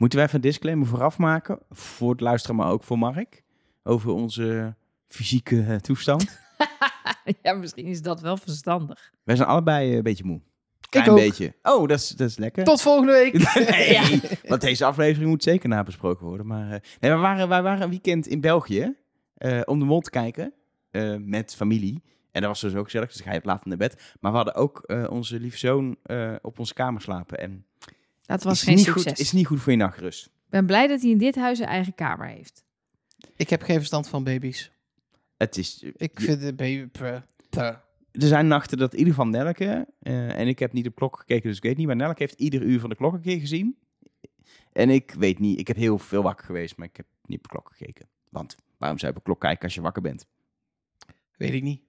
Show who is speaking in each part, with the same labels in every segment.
Speaker 1: Moeten wij even een disclaimer vooraf maken? Voor het luisteren, maar ook voor Mark. Over onze fysieke eh, toestand.
Speaker 2: ja, misschien is dat wel verstandig.
Speaker 1: Wij zijn allebei een beetje moe. Klein
Speaker 3: ook.
Speaker 1: beetje. Oh, dat is, dat is lekker.
Speaker 3: Tot volgende week.
Speaker 1: nee,
Speaker 2: Ja.
Speaker 1: want deze aflevering moet zeker nabesproken worden. Maar eh, nee, we, waren, wij waren een weekend in België eh, om de mol te kijken eh, met familie. En dat was dus ook gezellig, dus dan ga je laat naar bed. Maar we hadden ook eh, onze lieve zoon eh, op onze kamer slapen. En
Speaker 2: Dat was
Speaker 1: is
Speaker 2: geen
Speaker 1: niet
Speaker 2: succes.
Speaker 1: Goed, is niet goed voor je nachtrust.
Speaker 2: Ik ben blij dat hij in dit huis een eigen kamer heeft.
Speaker 3: Ik heb geen verstand van baby's.
Speaker 1: Het is,
Speaker 3: Ik
Speaker 1: je-
Speaker 3: vind de baby... puh.
Speaker 1: er zijn nachten dat in ieder geval Nelke, eh, en ik heb niet op klok gekeken, dus ik weet niet, maar Nelke heeft ieder uur van de klok een keer gezien. En ik weet niet, ik heb heel veel wakker geweest, maar ik heb niet op de klok gekeken. Want waarom zou je op de klok kijken als je wakker bent?
Speaker 3: Weet ik niet.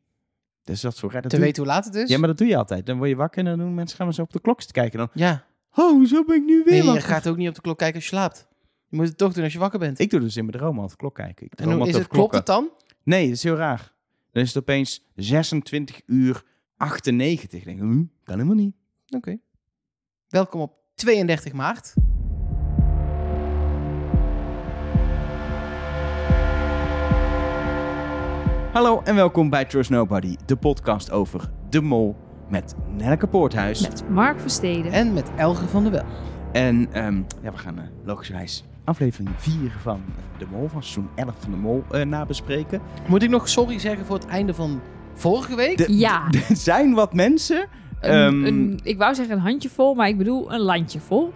Speaker 1: Dus dat is zo raar. Dat
Speaker 3: Te weten hoe laat het is?
Speaker 1: Ja, maar dat doe je altijd. Dan word je wakker en dan doen mensen gaan we zo op de klok zitten kijken. Dan,
Speaker 3: Ja.
Speaker 1: Oh, hoezo ben ik nu weer
Speaker 3: Nee, je gaat ook niet op de klok kijken als je slaapt. Je moet het toch doen als je wakker bent.
Speaker 1: Ik doe dus in mijn droom altijd klok kijken. Ik
Speaker 3: en
Speaker 1: droom
Speaker 3: hoe is het, klopt het dan?
Speaker 1: Nee, dat is heel raar. Dan is het opeens 26 uur 98. Ik denk, hm, kan helemaal niet.
Speaker 3: Oké. Welkom op 32 maart.
Speaker 1: Hallo en welkom bij Trust Nobody, de podcast over De Mol met Nelke Poorthuis.
Speaker 2: Met Mark Versteden.
Speaker 3: En met Elge van der Wel.
Speaker 1: En ehm, ja, we gaan uh, logischerwijs aflevering 4 van De Mol, van seizoen 11 van De Mol, eh, nabespreken.
Speaker 3: Moet ik nog sorry zeggen voor het einde van vorige week?
Speaker 1: De-
Speaker 2: Ja.
Speaker 1: Er zijn wat mensen...
Speaker 2: Een,
Speaker 1: ehm,
Speaker 2: een, ik wou zeggen een handjevol, maar ik bedoel een landje vol.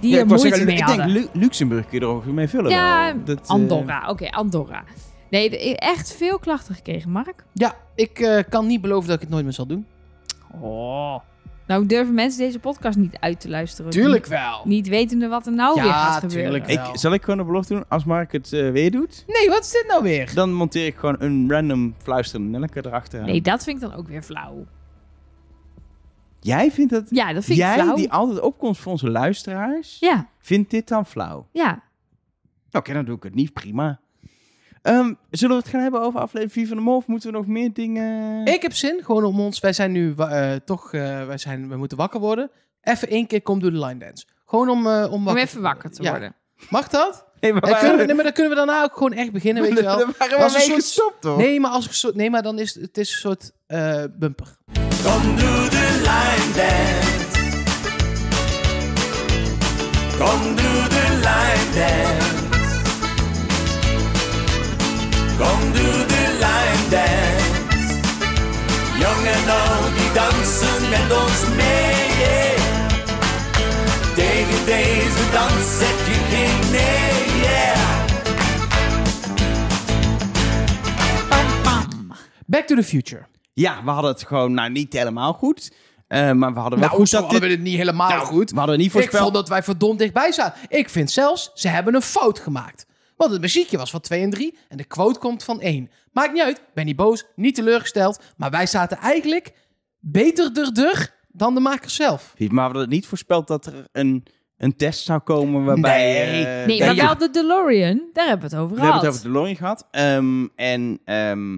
Speaker 2: Die
Speaker 1: ja,
Speaker 2: er moeite
Speaker 1: zeggen,
Speaker 2: mee
Speaker 1: ik
Speaker 2: hadden.
Speaker 1: denk Lu- Luxemburg kun je er ook mee vullen.
Speaker 2: Ja.
Speaker 1: Dat, eh,
Speaker 2: Andorra. Oké, Andorra. Nee, echt veel klachten gekregen, Mark.
Speaker 3: Ja, ik eh, kan niet beloven dat ik het nooit meer zal doen.
Speaker 2: Oh. Nou durven mensen deze podcast niet uit te luisteren.
Speaker 3: Tuurlijk wel.
Speaker 2: Niet, niet wetende wat er nou
Speaker 3: Ja,
Speaker 2: weer gaat gebeuren.
Speaker 3: tuurlijk.
Speaker 1: ik,
Speaker 3: wel.
Speaker 1: zal ik gewoon een belofte doen? Als Mark het eh, weer doet,
Speaker 3: Nee, wat is dit nou weer?
Speaker 1: dan monteer ik gewoon een random fluisterende Nelke erachter.
Speaker 2: Nee, dat vind ik dan ook weer flauw.
Speaker 1: Jij vindt dat...
Speaker 2: Ja, dat vind
Speaker 1: Jij,
Speaker 2: ik flauw.
Speaker 1: die altijd opkomt voor onze luisteraars,
Speaker 2: Ja,
Speaker 1: vindt dit dan flauw?
Speaker 2: ja.
Speaker 1: Oké, dan doe ik het niet. Prima. Ehm, zullen we het gaan hebben over aflevering 4 van de Mol? Of moeten we nog meer dingen...
Speaker 3: Ik heb zin, gewoon om ons. Wij zijn nu eh, toch, eh, wij zijn, we moeten wakker worden. Even één keer kom door de line dance. Gewoon om, eh, om
Speaker 2: Om
Speaker 3: wakker
Speaker 2: even wakker te
Speaker 3: Ja.
Speaker 2: worden.
Speaker 3: Mag dat?
Speaker 1: Nee, maar
Speaker 3: kunnen we, nee, maar dan kunnen we daarna ook gewoon echt beginnen, weet je wel.
Speaker 1: Waren we
Speaker 3: Als een soort-
Speaker 1: gestopt, toch?
Speaker 3: Nee, maar, als ik zo, nee, maar dan is het, is een soort eh, bumper.
Speaker 4: Kom doe de line dance. Kom doe de line dance. Kom doe de line dance. Jong en oud die dansen met ons mee. yeah. Tegen deze dans zeg je geen nee. Yeah.
Speaker 2: Pam, pam.
Speaker 3: Back to the Future.
Speaker 1: Ja, we hadden het gewoon, nou, niet helemaal goed. Eh, maar we hadden wel
Speaker 3: Nou,
Speaker 1: goed
Speaker 3: zo
Speaker 1: dat
Speaker 3: hadden
Speaker 1: dit...
Speaker 3: we het niet helemaal
Speaker 1: Nou,
Speaker 3: goed.
Speaker 1: We hadden niet
Speaker 3: Ik
Speaker 1: voorspeld...
Speaker 3: vond dat wij verdomd dichtbij zaten. Ik vind zelfs, ze hebben een fout gemaakt. Want het muziekje was van 2 en 3 en de quote komt van 1. Maakt niet uit, ben niet boos, niet teleurgesteld. Maar wij zaten eigenlijk beter er dan de makers zelf.
Speaker 1: Maar we hadden het niet voorspeld dat er een, een test zou komen waarbij...
Speaker 3: Nee.
Speaker 1: eh,
Speaker 2: Nee, maar wel de DeLorean. Daar hebben we het over
Speaker 1: We hebben
Speaker 2: gehad.
Speaker 1: het over de DeLorean gehad. Ehm, en ehm,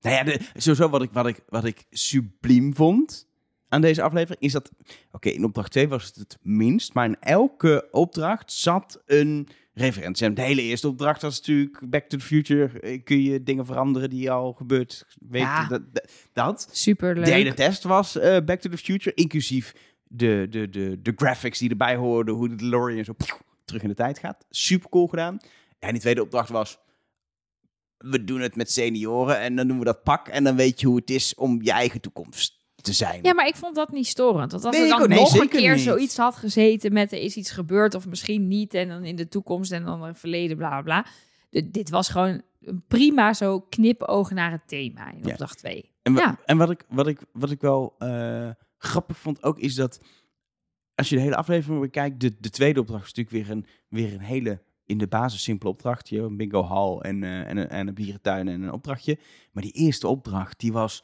Speaker 1: nou ja, de, sowieso wat ik, wat, ik, wat ik subliem vond aan deze aflevering is dat... Oké, in opdracht 2 was het het minst, maar in elke opdracht zat een referentie. En de hele eerste opdracht was natuurlijk Back to the Future. Eh, Kun je dingen veranderen die al gebeurd weten.
Speaker 2: Ja.
Speaker 1: Dat, dat.
Speaker 2: Superleuk.
Speaker 1: De hele test was eh, Back to the Future, inclusief de, de, de, de graphics die erbij hoorden, hoe de DeLorean zo terug in de tijd gaat. Super cool gedaan. En die tweede opdracht was, we doen het met senioren en dan doen we dat pak en dan weet je hoe het is om je eigen toekomst te zijn.
Speaker 2: Ja, maar ik vond dat niet storend. Want als
Speaker 1: Nee,
Speaker 2: er dan
Speaker 1: nee,
Speaker 2: nog een keer
Speaker 1: niet.
Speaker 2: zoiets had gezeten met er is iets gebeurd of misschien niet en dan in de toekomst en dan het verleden, bla bla bla. De- dit was gewoon een prima zo knipogen naar het thema in opdracht 2.
Speaker 1: En,
Speaker 2: Ja.
Speaker 1: en wat, ik, wat, ik, wat ik wel eh, grappig vond ook, is dat als je de hele aflevering bekijkt, de, de tweede opdracht is natuurlijk weer een, weer een hele in de basis simpele opdracht. Je een bingo hal en, eh, en, een, en een bierentuin en een opdrachtje. Maar die eerste opdracht, die was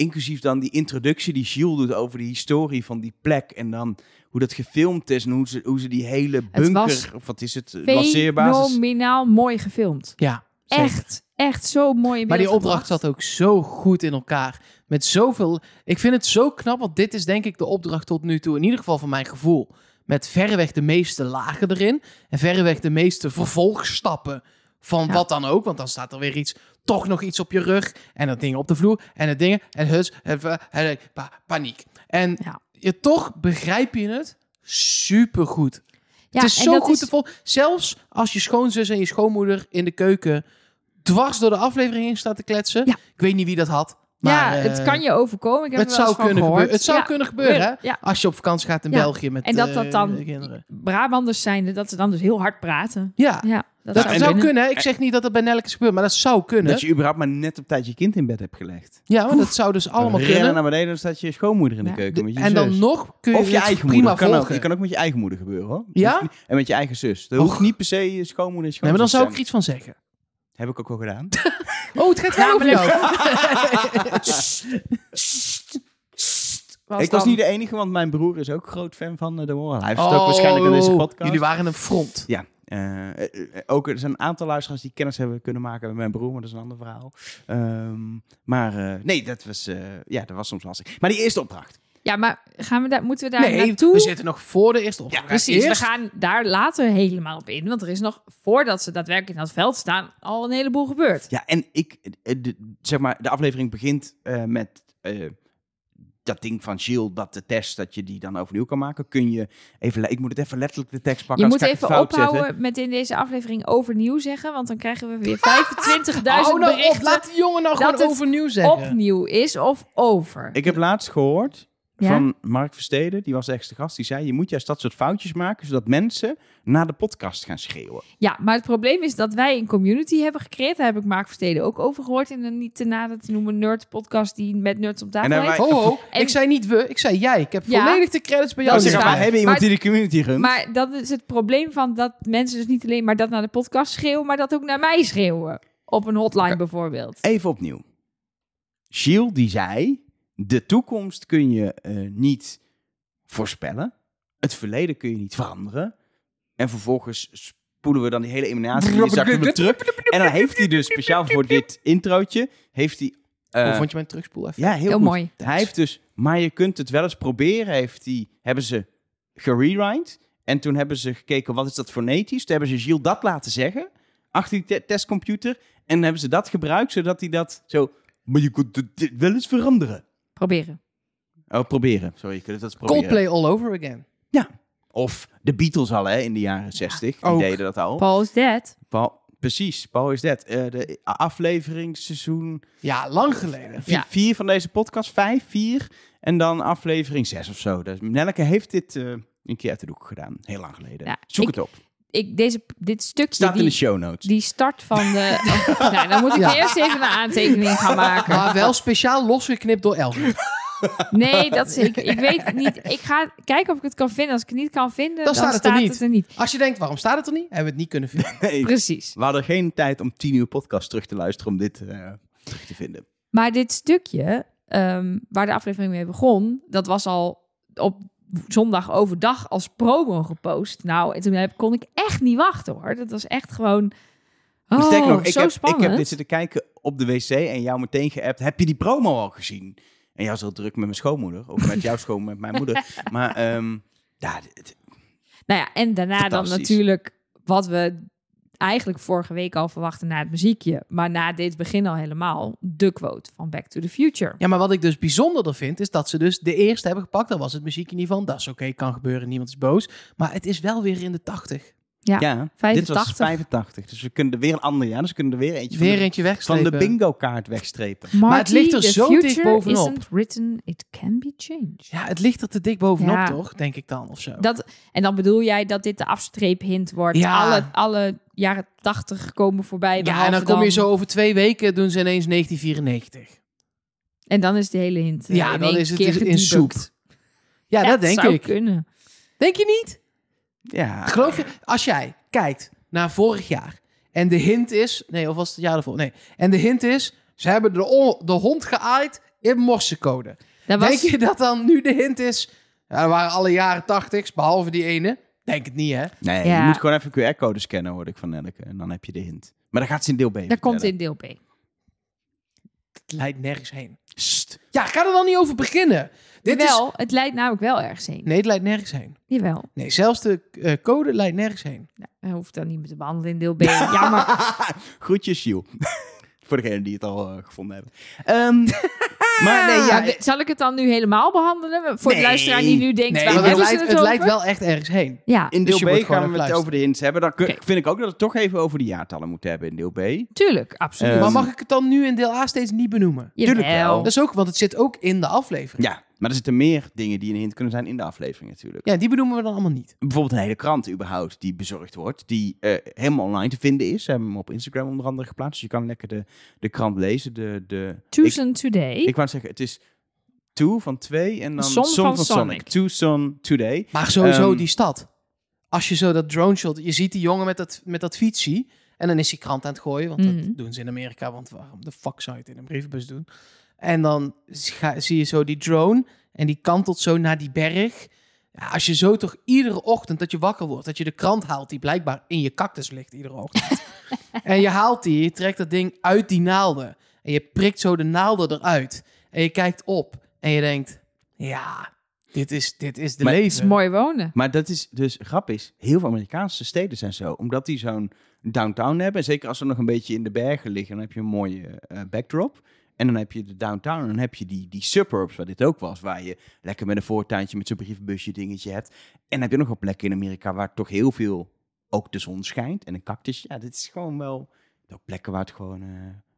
Speaker 1: inclusief dan die introductie die Gilles doet over de historie van die plek. En dan hoe dat gefilmd is en hoe ze, hoe ze die hele bunker,
Speaker 2: was
Speaker 1: of wat is het, lanceerbasis...
Speaker 2: Fenomenaal mooi gefilmd.
Speaker 3: Ja, zeker.
Speaker 2: Echt, echt zo mooi in
Speaker 3: Maar die opdracht
Speaker 2: gebracht.
Speaker 3: zat ook zo goed in elkaar. Met zoveel. Ik vind het zo knap, want dit is denk ik de opdracht tot nu toe, in ieder geval van mijn gevoel. met verreweg de meeste lagen erin. En verreweg de meeste vervolgstappen van
Speaker 2: Ja.
Speaker 3: wat dan ook. Want dan staat er weer iets, toch nog iets op je rug. En dat ding op de vloer. En het dingen. En huts. En, en, en pa- paniek. En
Speaker 2: Ja.
Speaker 3: je, toch begrijp je het supergoed.
Speaker 2: Ja,
Speaker 3: het is zo goed
Speaker 2: is-
Speaker 3: te volgen. Zelfs als je schoonzus en je schoonmoeder in de keuken dwars door de aflevering heen staat te kletsen.
Speaker 2: Ja.
Speaker 3: Ik weet niet wie dat had. Maar,
Speaker 2: ja,
Speaker 3: eh,
Speaker 2: het kan je overkomen. Ik heb
Speaker 3: het
Speaker 2: wel
Speaker 3: zou kunnen
Speaker 2: gehoord.
Speaker 3: gebeuren. Het zou
Speaker 2: Ja,
Speaker 3: kunnen gebeuren, hè?
Speaker 2: Ja,
Speaker 3: Als je op vakantie gaat in
Speaker 2: Ja.
Speaker 3: België met
Speaker 2: En dat dat
Speaker 3: eh,
Speaker 2: dan-
Speaker 3: de kinderen.
Speaker 2: Brabanders zijn dat ze dan dus heel hard praten.
Speaker 3: Ja,
Speaker 2: Ja, dat,
Speaker 3: dat
Speaker 2: zou
Speaker 3: zou
Speaker 2: kunnen.
Speaker 3: hè. Ik zeg niet dat het bij Nelke is gebeurd, maar dat zou kunnen.
Speaker 1: Dat je überhaupt maar net op tijd je kind in bed hebt gelegd.
Speaker 3: Ja, maar dat zou dus allemaal
Speaker 1: Rennen
Speaker 3: kunnen.
Speaker 1: naar beneden, dan staat je schoonmoeder in de
Speaker 2: Ja.
Speaker 1: keuken
Speaker 3: De-
Speaker 1: met je
Speaker 3: en dan
Speaker 1: zus.
Speaker 3: nog kun je
Speaker 1: Of je
Speaker 3: het
Speaker 1: eigen
Speaker 3: prima
Speaker 1: moeder. Kan ook,
Speaker 3: volgen.
Speaker 1: je kan ook met je eigen moeder gebeuren, hoor.
Speaker 3: Ja?
Speaker 1: En met je eigen zus. Dat hoeft niet per se je schoonmoeder en
Speaker 3: Nee, maar dan zou ik er iets van zeggen.
Speaker 1: Heb ik ook wel gedaan.
Speaker 3: Oh, het gaat wel over jou.
Speaker 2: Was
Speaker 1: ik was
Speaker 2: dan-
Speaker 1: niet de enige, want mijn broer is ook groot fan van eh, de Moral. Hij heeft ook waarschijnlijk aan deze
Speaker 3: Oh,
Speaker 1: podcast.
Speaker 3: Jullie waren een front.
Speaker 1: Ja, eh, eh, eh, ook er zijn een aantal luisteraars die kennis hebben kunnen maken met mijn broer, maar dat is een ander verhaal. Ehm, maar eh, nee, dat was, eh, ja, dat was soms lastig. Maar die eerste opdracht.
Speaker 2: Ja, maar gaan we daar, moeten we daar
Speaker 3: Nee,
Speaker 2: naartoe?
Speaker 3: we zitten nog voor de eerste opdracht.
Speaker 2: Precies,
Speaker 3: Eerst-
Speaker 2: we gaan daar later helemaal op in. Want er is nog, voordat ze daadwerkelijk in dat veld staan, al een heleboel gebeurd.
Speaker 1: Ja, en ik, eh, de, zeg maar, de aflevering begint eh, met eh, dat ding van Gilles, dat de test, dat je die dan overnieuw kan maken. Kun je even, ik moet het even letterlijk de tekst pakken.
Speaker 2: Je moet even ophouden
Speaker 1: zetten.
Speaker 2: met in deze aflevering overnieuw zeggen. Want dan krijgen we weer 25.000
Speaker 3: Hou nou op,
Speaker 2: berichten
Speaker 3: laat die jongen nou gewoon overnieuw zeggen.
Speaker 2: opnieuw is of over.
Speaker 1: Ik heb laatst gehoord
Speaker 2: Ja?
Speaker 1: van Mark Versteden, die was de extra gast, die zei, je moet juist dat soort foutjes maken, zodat mensen naar de podcast gaan schreeuwen.
Speaker 2: Ja, maar het probleem is dat wij een community hebben gecreëerd. Daar heb ik Mark Versteden ook over gehoord in een niet te nader te noemen nerd podcast die met nerds op tafel heet.
Speaker 3: Ho, ho.
Speaker 2: En-
Speaker 3: ik zei niet we, ik zei jij. Ik heb
Speaker 2: Ja.
Speaker 3: volledig de credits bij jou.
Speaker 2: Dat is
Speaker 1: zeg
Speaker 2: waar.
Speaker 1: maar, we hebben iemand
Speaker 2: Maar-
Speaker 1: die de community runt.
Speaker 2: Maar dat is het probleem van dat mensen dus niet alleen maar dat naar de podcast schreeuwen, maar dat ook naar mij schreeuwen. Op een hotline bijvoorbeeld.
Speaker 1: Even opnieuw. Gilles die zei, de toekomst kun je eh, niet voorspellen. Het verleden kun je niet veranderen. En vervolgens spoelen we dan die hele emanatie die terug. En dan heeft hij dus speciaal voor dit introotje, heeft hij... eh,
Speaker 3: Hoe vond je mijn terugspoel even?
Speaker 1: ja, heel,
Speaker 2: mooi.
Speaker 1: Hij heeft dus, maar je kunt het wel eens proberen, heeft hij, hebben ze gerewind. En toen hebben ze gekeken, wat is dat fonetisch? Toen hebben ze Gilles dat laten zeggen, achter die te- testcomputer. En hebben ze dat gebruikt, zodat hij dat zo... Maar je kunt het wel eens veranderen.
Speaker 2: Proberen.
Speaker 1: Oh, proberen. Sorry, je kunt het eens proberen.
Speaker 3: Coldplay all over again.
Speaker 1: Of de Beatles al, hè, in de jaren 60. die
Speaker 3: ook.
Speaker 1: deden dat al.
Speaker 2: Paul is dead.
Speaker 1: Paul, precies, Paul is dat. Eh, de aflevering, seizoen
Speaker 3: Ja, lang geleden.
Speaker 1: vier,
Speaker 2: Ja.
Speaker 1: vier van deze podcast. Vijf, vier. En dan aflevering zes of zo. Dus Nelleke heeft dit eh, een keer uit de doek gedaan. Heel lang geleden.
Speaker 2: Ja,
Speaker 1: Zoek
Speaker 2: ik-
Speaker 1: het op.
Speaker 2: Ik, deze, dit stukje,
Speaker 1: Staat in
Speaker 2: die,
Speaker 1: de show notes.
Speaker 2: die start van de... Oh, nou, dan moet ik
Speaker 3: Ja.
Speaker 2: eerst even een aantekening gaan maken.
Speaker 3: Maar wel speciaal losgeknipt door Elger.
Speaker 2: Nee, dat is, ik, ik weet niet. Ik ga kijken of ik het kan vinden. Als ik het niet kan vinden, dan,
Speaker 3: staat het er niet.
Speaker 2: het er niet.
Speaker 3: Als je denkt, waarom staat het er niet? Hebben we het niet kunnen vinden.
Speaker 1: Nee,
Speaker 2: Precies.
Speaker 1: we hadden geen tijd om tien uur podcast terug te luisteren om dit eh, terug te vinden.
Speaker 2: Maar dit stukje, ehm, waar de aflevering mee begon, dat was al op zondag overdag als promo gepost. Nou, en toen heb, kon ik echt niet wachten hoor. Dat was echt gewoon. Oh,
Speaker 1: Sterker nog, ik
Speaker 2: zo
Speaker 1: heb,
Speaker 2: spannend.
Speaker 1: ik heb dit zitten kijken op de wc en jou meteen geappt. Heb je die promo al gezien? En jou zo druk met mijn schoonmoeder. Of met jouw schoon, met mijn moeder. Maar ehm, ja, dit-
Speaker 2: Nou ja, en daarna dan natuurlijk wat we eigenlijk vorige week al verwachten na het muziekje. Maar na dit begin al helemaal, de quote van Back to the Future.
Speaker 3: Ja, maar wat ik dus bijzonderder vind, is dat ze dus de eerste hebben gepakt. Dat was het muziekje niet van. Dat is oké, kan gebeuren, niemand is boos. Maar het is wel weer in de 80.
Speaker 2: Ja,
Speaker 1: ja, dit
Speaker 2: 85.
Speaker 1: was 85. Dus we kunnen er weer een ander jaar. Dus we kunnen er weer eentje van de-
Speaker 3: eentje
Speaker 1: van
Speaker 3: wegstrepen.
Speaker 1: de bingo kaart wegstrepen.
Speaker 2: Marty,
Speaker 3: het ligt er zo dicht bovenop.
Speaker 2: Isn't written, it can be changed.
Speaker 3: Ja, het ligt er te dik bovenop,
Speaker 2: Ja.
Speaker 3: toch? Denk ik dan, of zo.
Speaker 2: Dat, en dan bedoel jij dat dit de afstreephint wordt.
Speaker 3: Ja.
Speaker 2: Alle, alle jaren 80 komen voorbij.
Speaker 3: ja, en dan kom je zo over twee weken, doen ze ineens 1994.
Speaker 2: En dan is de hele hint. eh,
Speaker 3: ja,
Speaker 2: in
Speaker 3: dan
Speaker 2: één
Speaker 3: is het
Speaker 2: keer
Speaker 3: in soep. Ja, dat denk
Speaker 2: zou
Speaker 3: ik.
Speaker 2: kunnen.
Speaker 3: Denk je niet?
Speaker 1: Ja,
Speaker 3: Geloof je, als jij kijkt naar vorig jaar en de hint is, nee, of was het het jaar ervoor? Nee. En de hint is, ze hebben de, de hond geaaid in morsecode.
Speaker 2: Was,
Speaker 3: Denk je dat dan nu de hint is, ja, dat waren alle jaren tachtigs, behalve die ene? Denk het niet, hè?
Speaker 1: nee,
Speaker 2: Ja.
Speaker 1: je moet gewoon even QR-code scannen, hoorde ik van Nelleke. En dan heb je de hint. Maar dan gaat ze in deel B
Speaker 2: dat komt in deel B.
Speaker 3: Het leidt nergens heen.
Speaker 1: Sst.
Speaker 3: Ja, ga er dan niet over beginnen. Dit
Speaker 2: wel,
Speaker 3: is...
Speaker 2: het leidt namelijk wel ergens heen.
Speaker 3: Nee, het leidt nergens heen.
Speaker 2: Jawel.
Speaker 3: Nee, zelfs de eh, code leidt nergens heen.
Speaker 2: Nou, hij hoeft dan niet meer te behandelen in deel B. ja, maar
Speaker 1: Groetjes, Giel. Voor degenen die het al eh, gevonden hebben. Ehm, maar nee, ja...
Speaker 2: Ja, zal ik het dan nu helemaal behandelen? Voor de luisteraar die nu denkt,
Speaker 1: Nee,
Speaker 2: waar
Speaker 3: het leidt,
Speaker 2: het
Speaker 3: het leidt wel echt ergens heen.
Speaker 2: Ja,
Speaker 1: In
Speaker 3: Dus
Speaker 1: deel
Speaker 3: je
Speaker 1: B gaan we het over de hints hebben. Dan vind ik ook dat we het toch even over de jaartallen moeten hebben in deel B.
Speaker 2: tuurlijk, absoluut.
Speaker 3: Maar mag ik het dan nu in deel A steeds niet benoemen?
Speaker 1: tuurlijk wel.
Speaker 3: Dat is ook, want het zit ook in de aflevering.
Speaker 1: Ja, maar er zitten meer dingen die een hint kunnen zijn in de aflevering natuurlijk.
Speaker 3: Ja, die benoemen we dan allemaal niet.
Speaker 1: Bijvoorbeeld een hele krant überhaupt die bezorgd wordt. Die eh, helemaal online te vinden is. Ze hebben hem op Instagram onder andere geplaatst. Dus je kan lekker de, de krant lezen. De, de, ik,
Speaker 2: Tucson Today.
Speaker 1: ik wou zeggen, het is Two van twee en dan
Speaker 2: Son
Speaker 1: Son
Speaker 2: van
Speaker 1: van Sonic.
Speaker 2: Sonic.
Speaker 1: Tucson Today.
Speaker 3: Maar sowieso
Speaker 1: Ehm,
Speaker 3: die stad. Als je zo dat drone shot... Je ziet die jongen met dat, met dat fietsie. En dan is hij krant aan het gooien. Want
Speaker 2: Mhm.
Speaker 3: dat doen ze in Amerika. Want waarom de fuck zou je het in een brievenbus doen? En dan ga- zie je zo die drone. En die kantelt zo naar die berg. Ja, als je zo toch iedere ochtend dat je wakker wordt... dat je de krant haalt die blijkbaar in je cactus ligt iedere ochtend. en je haalt die, je trekt dat ding uit die naalden. En je prikt zo de naalden eruit. En je kijkt op. En je denkt... Ja, dit is, dit is de
Speaker 1: Maar-
Speaker 2: Het is
Speaker 3: leven.
Speaker 2: mooi wonen.
Speaker 1: Maar dat is dus grap is, heel veel Amerikaanse steden zijn zo. Omdat die zo'n downtown hebben. En zeker als ze nog een beetje in de bergen liggen, dan heb je een mooie eh, backdrop. En dan heb je de downtown en dan heb je die, die suburbs, waar dit ook was. Waar je lekker met een voortuintje met zo'n brievenbusje dingetje hebt. En dan heb je nog wel plekken in Amerika waar toch heel veel ook de zon schijnt. En een cactus, ja, dit is gewoon wel ook plekken waar het gewoon eh,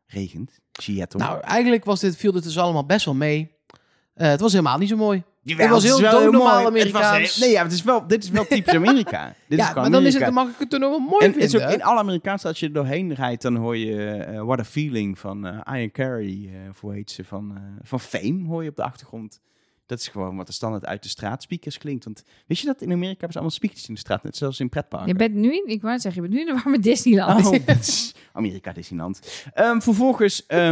Speaker 1: regent. Seattle.
Speaker 3: Nou, eigenlijk was dit, viel dit dus allemaal best wel mee. Eh, het was helemaal niet zo mooi.
Speaker 1: Jawel,
Speaker 3: het was heel
Speaker 1: wel
Speaker 3: doodnormaal
Speaker 1: mooi. Het was
Speaker 3: Amerikaans.
Speaker 1: heel- nee, ja, het is wel, dit is wel typisch Amerika. dit
Speaker 3: ja, maar dan, is het, dan mag ik het toch nog wel mooi
Speaker 1: En het
Speaker 3: vinden.
Speaker 1: ook in alle Amerikaanse, als je er doorheen rijdt, dan hoor je eh, What a Feeling van eh Ian Carey, of hoe heet ze, van, van Fame, hoor je op de achtergrond. Dat is gewoon wat er standaard uit de straatspeakers klinkt. Want wist je dat in Amerika hebben ze allemaal speakers in de straat, net zoals in pretparken?
Speaker 2: Je bent nu, in- ik wou zeggen, je bent nu in de war met Disneyland.
Speaker 1: Oh, Amerika Disneyland. Ehm, vervolgens eh,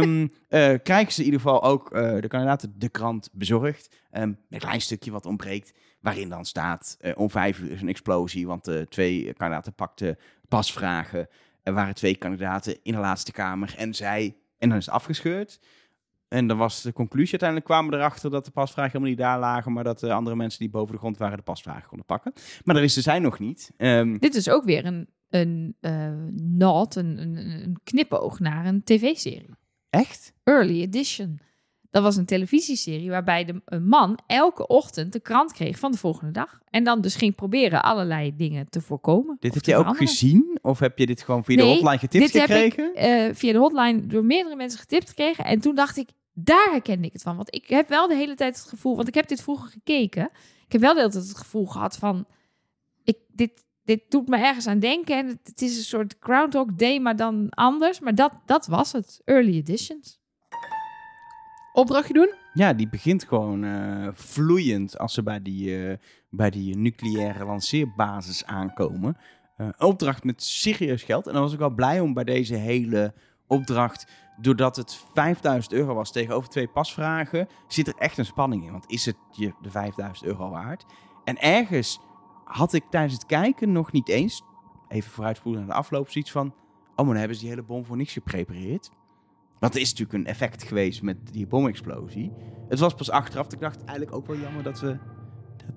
Speaker 1: krijgen ze in ieder geval ook eh, de kandidaten de krant bezorgd. Met een klein stukje wat ontbreekt. Waarin dan staat, eh, om vijf uur is een explosie. Want de twee kandidaten pakten pasvragen. Er waren twee kandidaten in de laatste kamer. En zij, en dan is het afgescheurd. En dan was de conclusie, uiteindelijk kwamen we erachter dat de pasvragen helemaal niet daar lagen. Maar dat de andere mensen die boven de grond waren de pasvragen konden pakken. Maar dat wisten zij nog niet. Ehm,
Speaker 2: Dit is ook weer een, een eh nod, een, een, een knipoog naar een tv-serie.
Speaker 1: echt?
Speaker 2: Early Edition. Dat was een televisieserie waarbij de, een man elke ochtend de krant kreeg van de volgende dag. En dan dus ging proberen allerlei dingen te voorkomen.
Speaker 1: Dit heb je ook
Speaker 2: veranderen.
Speaker 1: gezien? Of heb je dit gewoon via de hotline getipt
Speaker 2: dit heb ik-
Speaker 1: gekregen?
Speaker 2: eh, via de hotline door meerdere mensen getipt gekregen. En toen dacht ik, daar herkende ik het van. Want ik heb wel de hele tijd het gevoel, want ik heb dit vroeger gekeken. Ik heb wel de hele tijd het gevoel gehad van, ik, dit, dit doet me ergens aan denken. En het, het is een soort Groundhog Day, maar dan anders. Maar dat, dat was het, early editions.
Speaker 3: Opdrachtje doen?
Speaker 1: Ja, die begint gewoon eh, vloeiend als ze bij die, eh, bij die nucleaire lanceerbasis aankomen. Eh, een opdracht met serieus geld. En dan was ik wel blij om bij deze hele opdracht, doordat het 5000 euro was tegenover twee pasvragen, zit er echt een spanning in. Want is het je de 5000 euro waard? En ergens had ik tijdens het kijken nog niet eens, even vooruitspoelen naar de afloop, zoiets van, oh, maar dan hebben ze die hele bom voor niks geprepareerd. Want er is natuurlijk een effect geweest met die bomexplosie. Het was pas achteraf ik dacht, eigenlijk ook wel jammer dat we,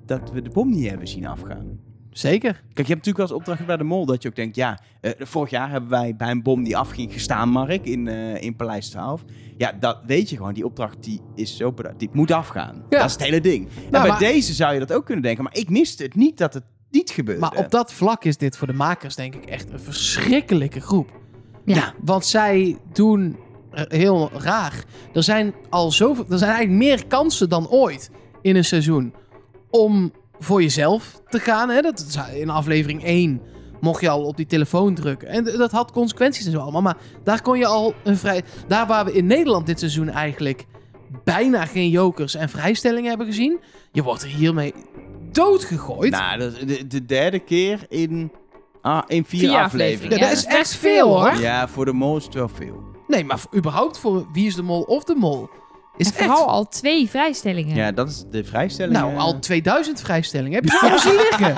Speaker 1: dat we de bom niet hebben zien afgaan.
Speaker 3: Zeker.
Speaker 1: Kijk, je hebt natuurlijk wel eens opdracht bij de mol dat je ook denkt, ja, eh, vorig jaar hebben wij bij een bom die afging gestaan, Mark, in, eh, in Paleis 12. Ja, dat weet je gewoon, die opdracht die is zo bedacht, die moet afgaan.
Speaker 3: Ja.
Speaker 1: Dat is het hele ding. en
Speaker 3: Nou,
Speaker 1: bij
Speaker 3: maar-
Speaker 1: deze zou je dat ook kunnen denken, maar ik miste het niet dat het niet gebeurde.
Speaker 3: Maar op dat vlak is dit voor de makers denk ik echt een verschrikkelijke groep.
Speaker 2: Ja.
Speaker 3: Want zij doen r- heel raar. Er zijn al zoveel, er zijn eigenlijk meer kansen dan ooit in een seizoen om voor jezelf te gaan. Hè? Dat in aflevering 1 mocht je al op die telefoon drukken. En dat had consequenties en zo allemaal. Maar daar kon je al een vrij... Daar waar we in Nederland dit seizoen eigenlijk bijna geen jokers en vrijstellingen hebben gezien. Je wordt er hiermee doodgegooid.
Speaker 1: Nou, de, de derde keer in, ah, in vier,
Speaker 2: Vier
Speaker 1: afleveringen.
Speaker 3: Ja, dat
Speaker 2: Ja,
Speaker 3: is
Speaker 2: dat is
Speaker 3: echt veel hoor.
Speaker 2: hoor.
Speaker 1: Ja, voor de mol is het wel veel.
Speaker 3: Nee, maar voor, überhaupt voor Wie is de Mol of de Mol is
Speaker 2: En
Speaker 3: echt...
Speaker 2: al twee vrijstellingen.
Speaker 1: Ja, dat is de vrijstelling.
Speaker 3: Nou,
Speaker 1: eh.
Speaker 3: al 2000 vrijstellingen. Heb je ze allemaal zien liggen?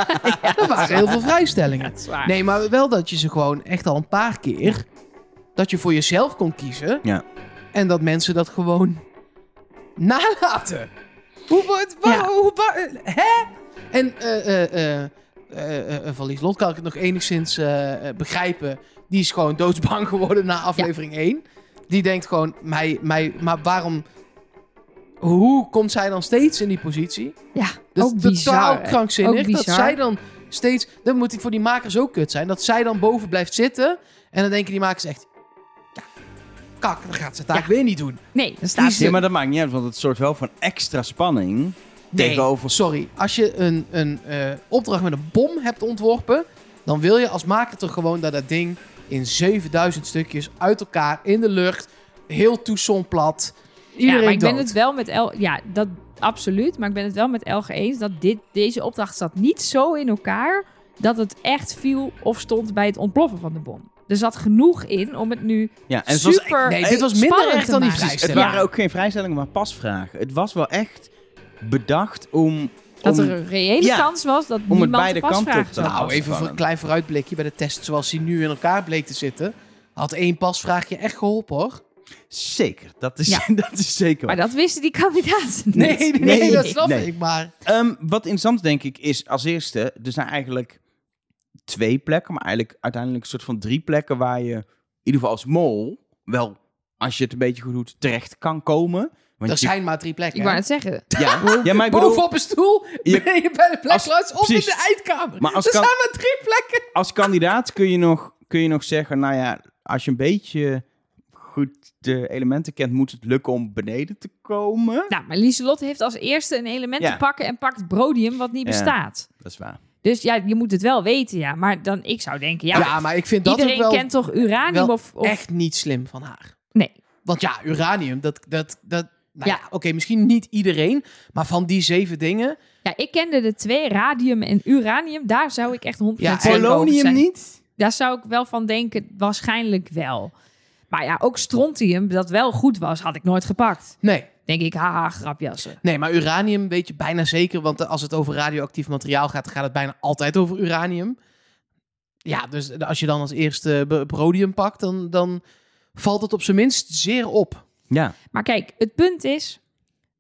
Speaker 3: Dat waren heel veel vrijstellingen. Nee, maar wel dat je ze gewoon echt al een paar keer... dat je voor jezelf kon kiezen.
Speaker 1: Ja.
Speaker 3: En dat mensen dat gewoon nalaten. Hoe, wat, wa-
Speaker 2: Ja.
Speaker 3: hoe, wa- hè? En eh eh eh eh, eh, van Lieslot kan ik het nog enigszins begrijpen. Die is gewoon doodsbang geworden na aflevering 1. Die denkt gewoon, mij, mij, maar waarom... Hoe komt zij dan steeds in die positie?
Speaker 2: Ja,
Speaker 3: Dat
Speaker 2: ook
Speaker 3: is
Speaker 2: bizar.
Speaker 3: totaal
Speaker 2: hè.
Speaker 3: krankzinnig.
Speaker 2: Ook
Speaker 3: Dat zij dan steeds... Dan moet die voor die makers ook kut zijn. Dat zij dan boven blijft zitten. En dan denken die makers echt... Ja, kak, dan gaat ze het eigenlijk weer niet doen.
Speaker 2: Nee, dan staat
Speaker 3: Die
Speaker 1: Ja, maar dat maakt niet uit, want het soort wel van extra spanning
Speaker 3: Nee,
Speaker 1: tegenover...
Speaker 3: sorry. Als je een, een eh, opdracht met een bom hebt ontworpen... dan wil je als maker toch gewoon dat dat ding... in 7000 stukjes uit elkaar in de lucht... heel toeson plat... Iedereen
Speaker 2: ja, maar ik ben
Speaker 3: dood.
Speaker 2: het wel met El... Ja, dat absoluut. Maar ik ben het wel met Elge eens dat dit, deze opdracht zat niet zo in elkaar... dat het echt viel of stond bij het ontploffen van de bom. Er zat genoeg in om het nu
Speaker 1: Ja, en het was
Speaker 2: super...
Speaker 3: Nee, dit was minder
Speaker 2: spannend
Speaker 3: echt dan die
Speaker 2: maken.
Speaker 1: Het waren ook geen vrijstellingen, maar pasvragen. Het was wel echt bedacht om...
Speaker 2: Dat
Speaker 1: om-
Speaker 2: er een reële
Speaker 1: Ja,
Speaker 2: kans was dat
Speaker 1: het
Speaker 2: niemand
Speaker 1: beide
Speaker 2: de
Speaker 1: kanten
Speaker 2: pasvragen
Speaker 1: op te.
Speaker 3: Nou, even voor een klein vooruitblikje bij de test zoals die nu in elkaar bleek te zitten. Had één pasvraagje echt geholpen hoor.
Speaker 1: Zeker, dat is,
Speaker 2: Ja.
Speaker 1: dat is zeker
Speaker 2: Maar
Speaker 1: waar.
Speaker 2: dat wisten die kandidaten niet.
Speaker 3: Nee, nee,
Speaker 1: Nee,
Speaker 3: dat snap
Speaker 1: nee.
Speaker 3: ik. Maar
Speaker 1: Ehm, wat interessant denk ik is als eerste, er zijn eigenlijk twee plekken, maar eigenlijk uiteindelijk een soort van drie plekken waar je in ieder geval als mol wel, als je het een beetje goed doet, terecht kan komen. Want
Speaker 3: er
Speaker 1: je-
Speaker 3: zijn maar drie plekken.
Speaker 2: Ik wou
Speaker 3: hè?
Speaker 2: net zeggen.
Speaker 1: ja, ja, maar ik bedoel,
Speaker 3: Bovenop een stoel
Speaker 1: Je-
Speaker 3: ben je bij de plekluis of in de eindkamer.
Speaker 1: Maar als
Speaker 3: er
Speaker 1: kan-
Speaker 3: zijn maar drie plekken.
Speaker 1: als kandidaat kun je, nog, kun je nog zeggen, nou ja, als je een beetje de elementen kent, moet het lukken om beneden te komen.
Speaker 2: Nou, maar Lieselot heeft als eerste een element
Speaker 1: Ja.
Speaker 2: te pakken en pakt brodium wat niet
Speaker 1: Ja.
Speaker 2: bestaat.
Speaker 1: Dat is waar.
Speaker 2: Dus ja, je moet het wel weten, ja. Maar dan, ik zou denken, ja,
Speaker 3: Ja, maar ik vind dat ook
Speaker 2: iedereen
Speaker 3: wel
Speaker 2: kent toch uranium
Speaker 3: wel
Speaker 2: of, of...
Speaker 3: echt niet slim van haar.
Speaker 2: Nee.
Speaker 3: Want ja, uranium, dat... dat, dat nou ja,
Speaker 2: Ja.
Speaker 3: oké, misschien niet iedereen. Maar van die zeven dingen...
Speaker 2: Ja, ik kende de twee, radium en uranium. Daar zou ik echt 100%
Speaker 3: Ja,
Speaker 1: Polonium niet?
Speaker 2: Daar zou ik wel van denken, waarschijnlijk wel. Maar ja, ook strontium, dat wel goed was, had ik nooit gepakt.
Speaker 3: Nee.
Speaker 2: Denk ik, haha, grapjassen.
Speaker 3: Nee, maar uranium weet je bijna zeker. Want als het over radioactief materiaal gaat, dan gaat het bijna altijd over uranium. Ja, dus als je dan als eerste brodium pakt, dan, dan valt het op zijn minst zeer op.
Speaker 1: Ja.
Speaker 2: Maar kijk, het punt is,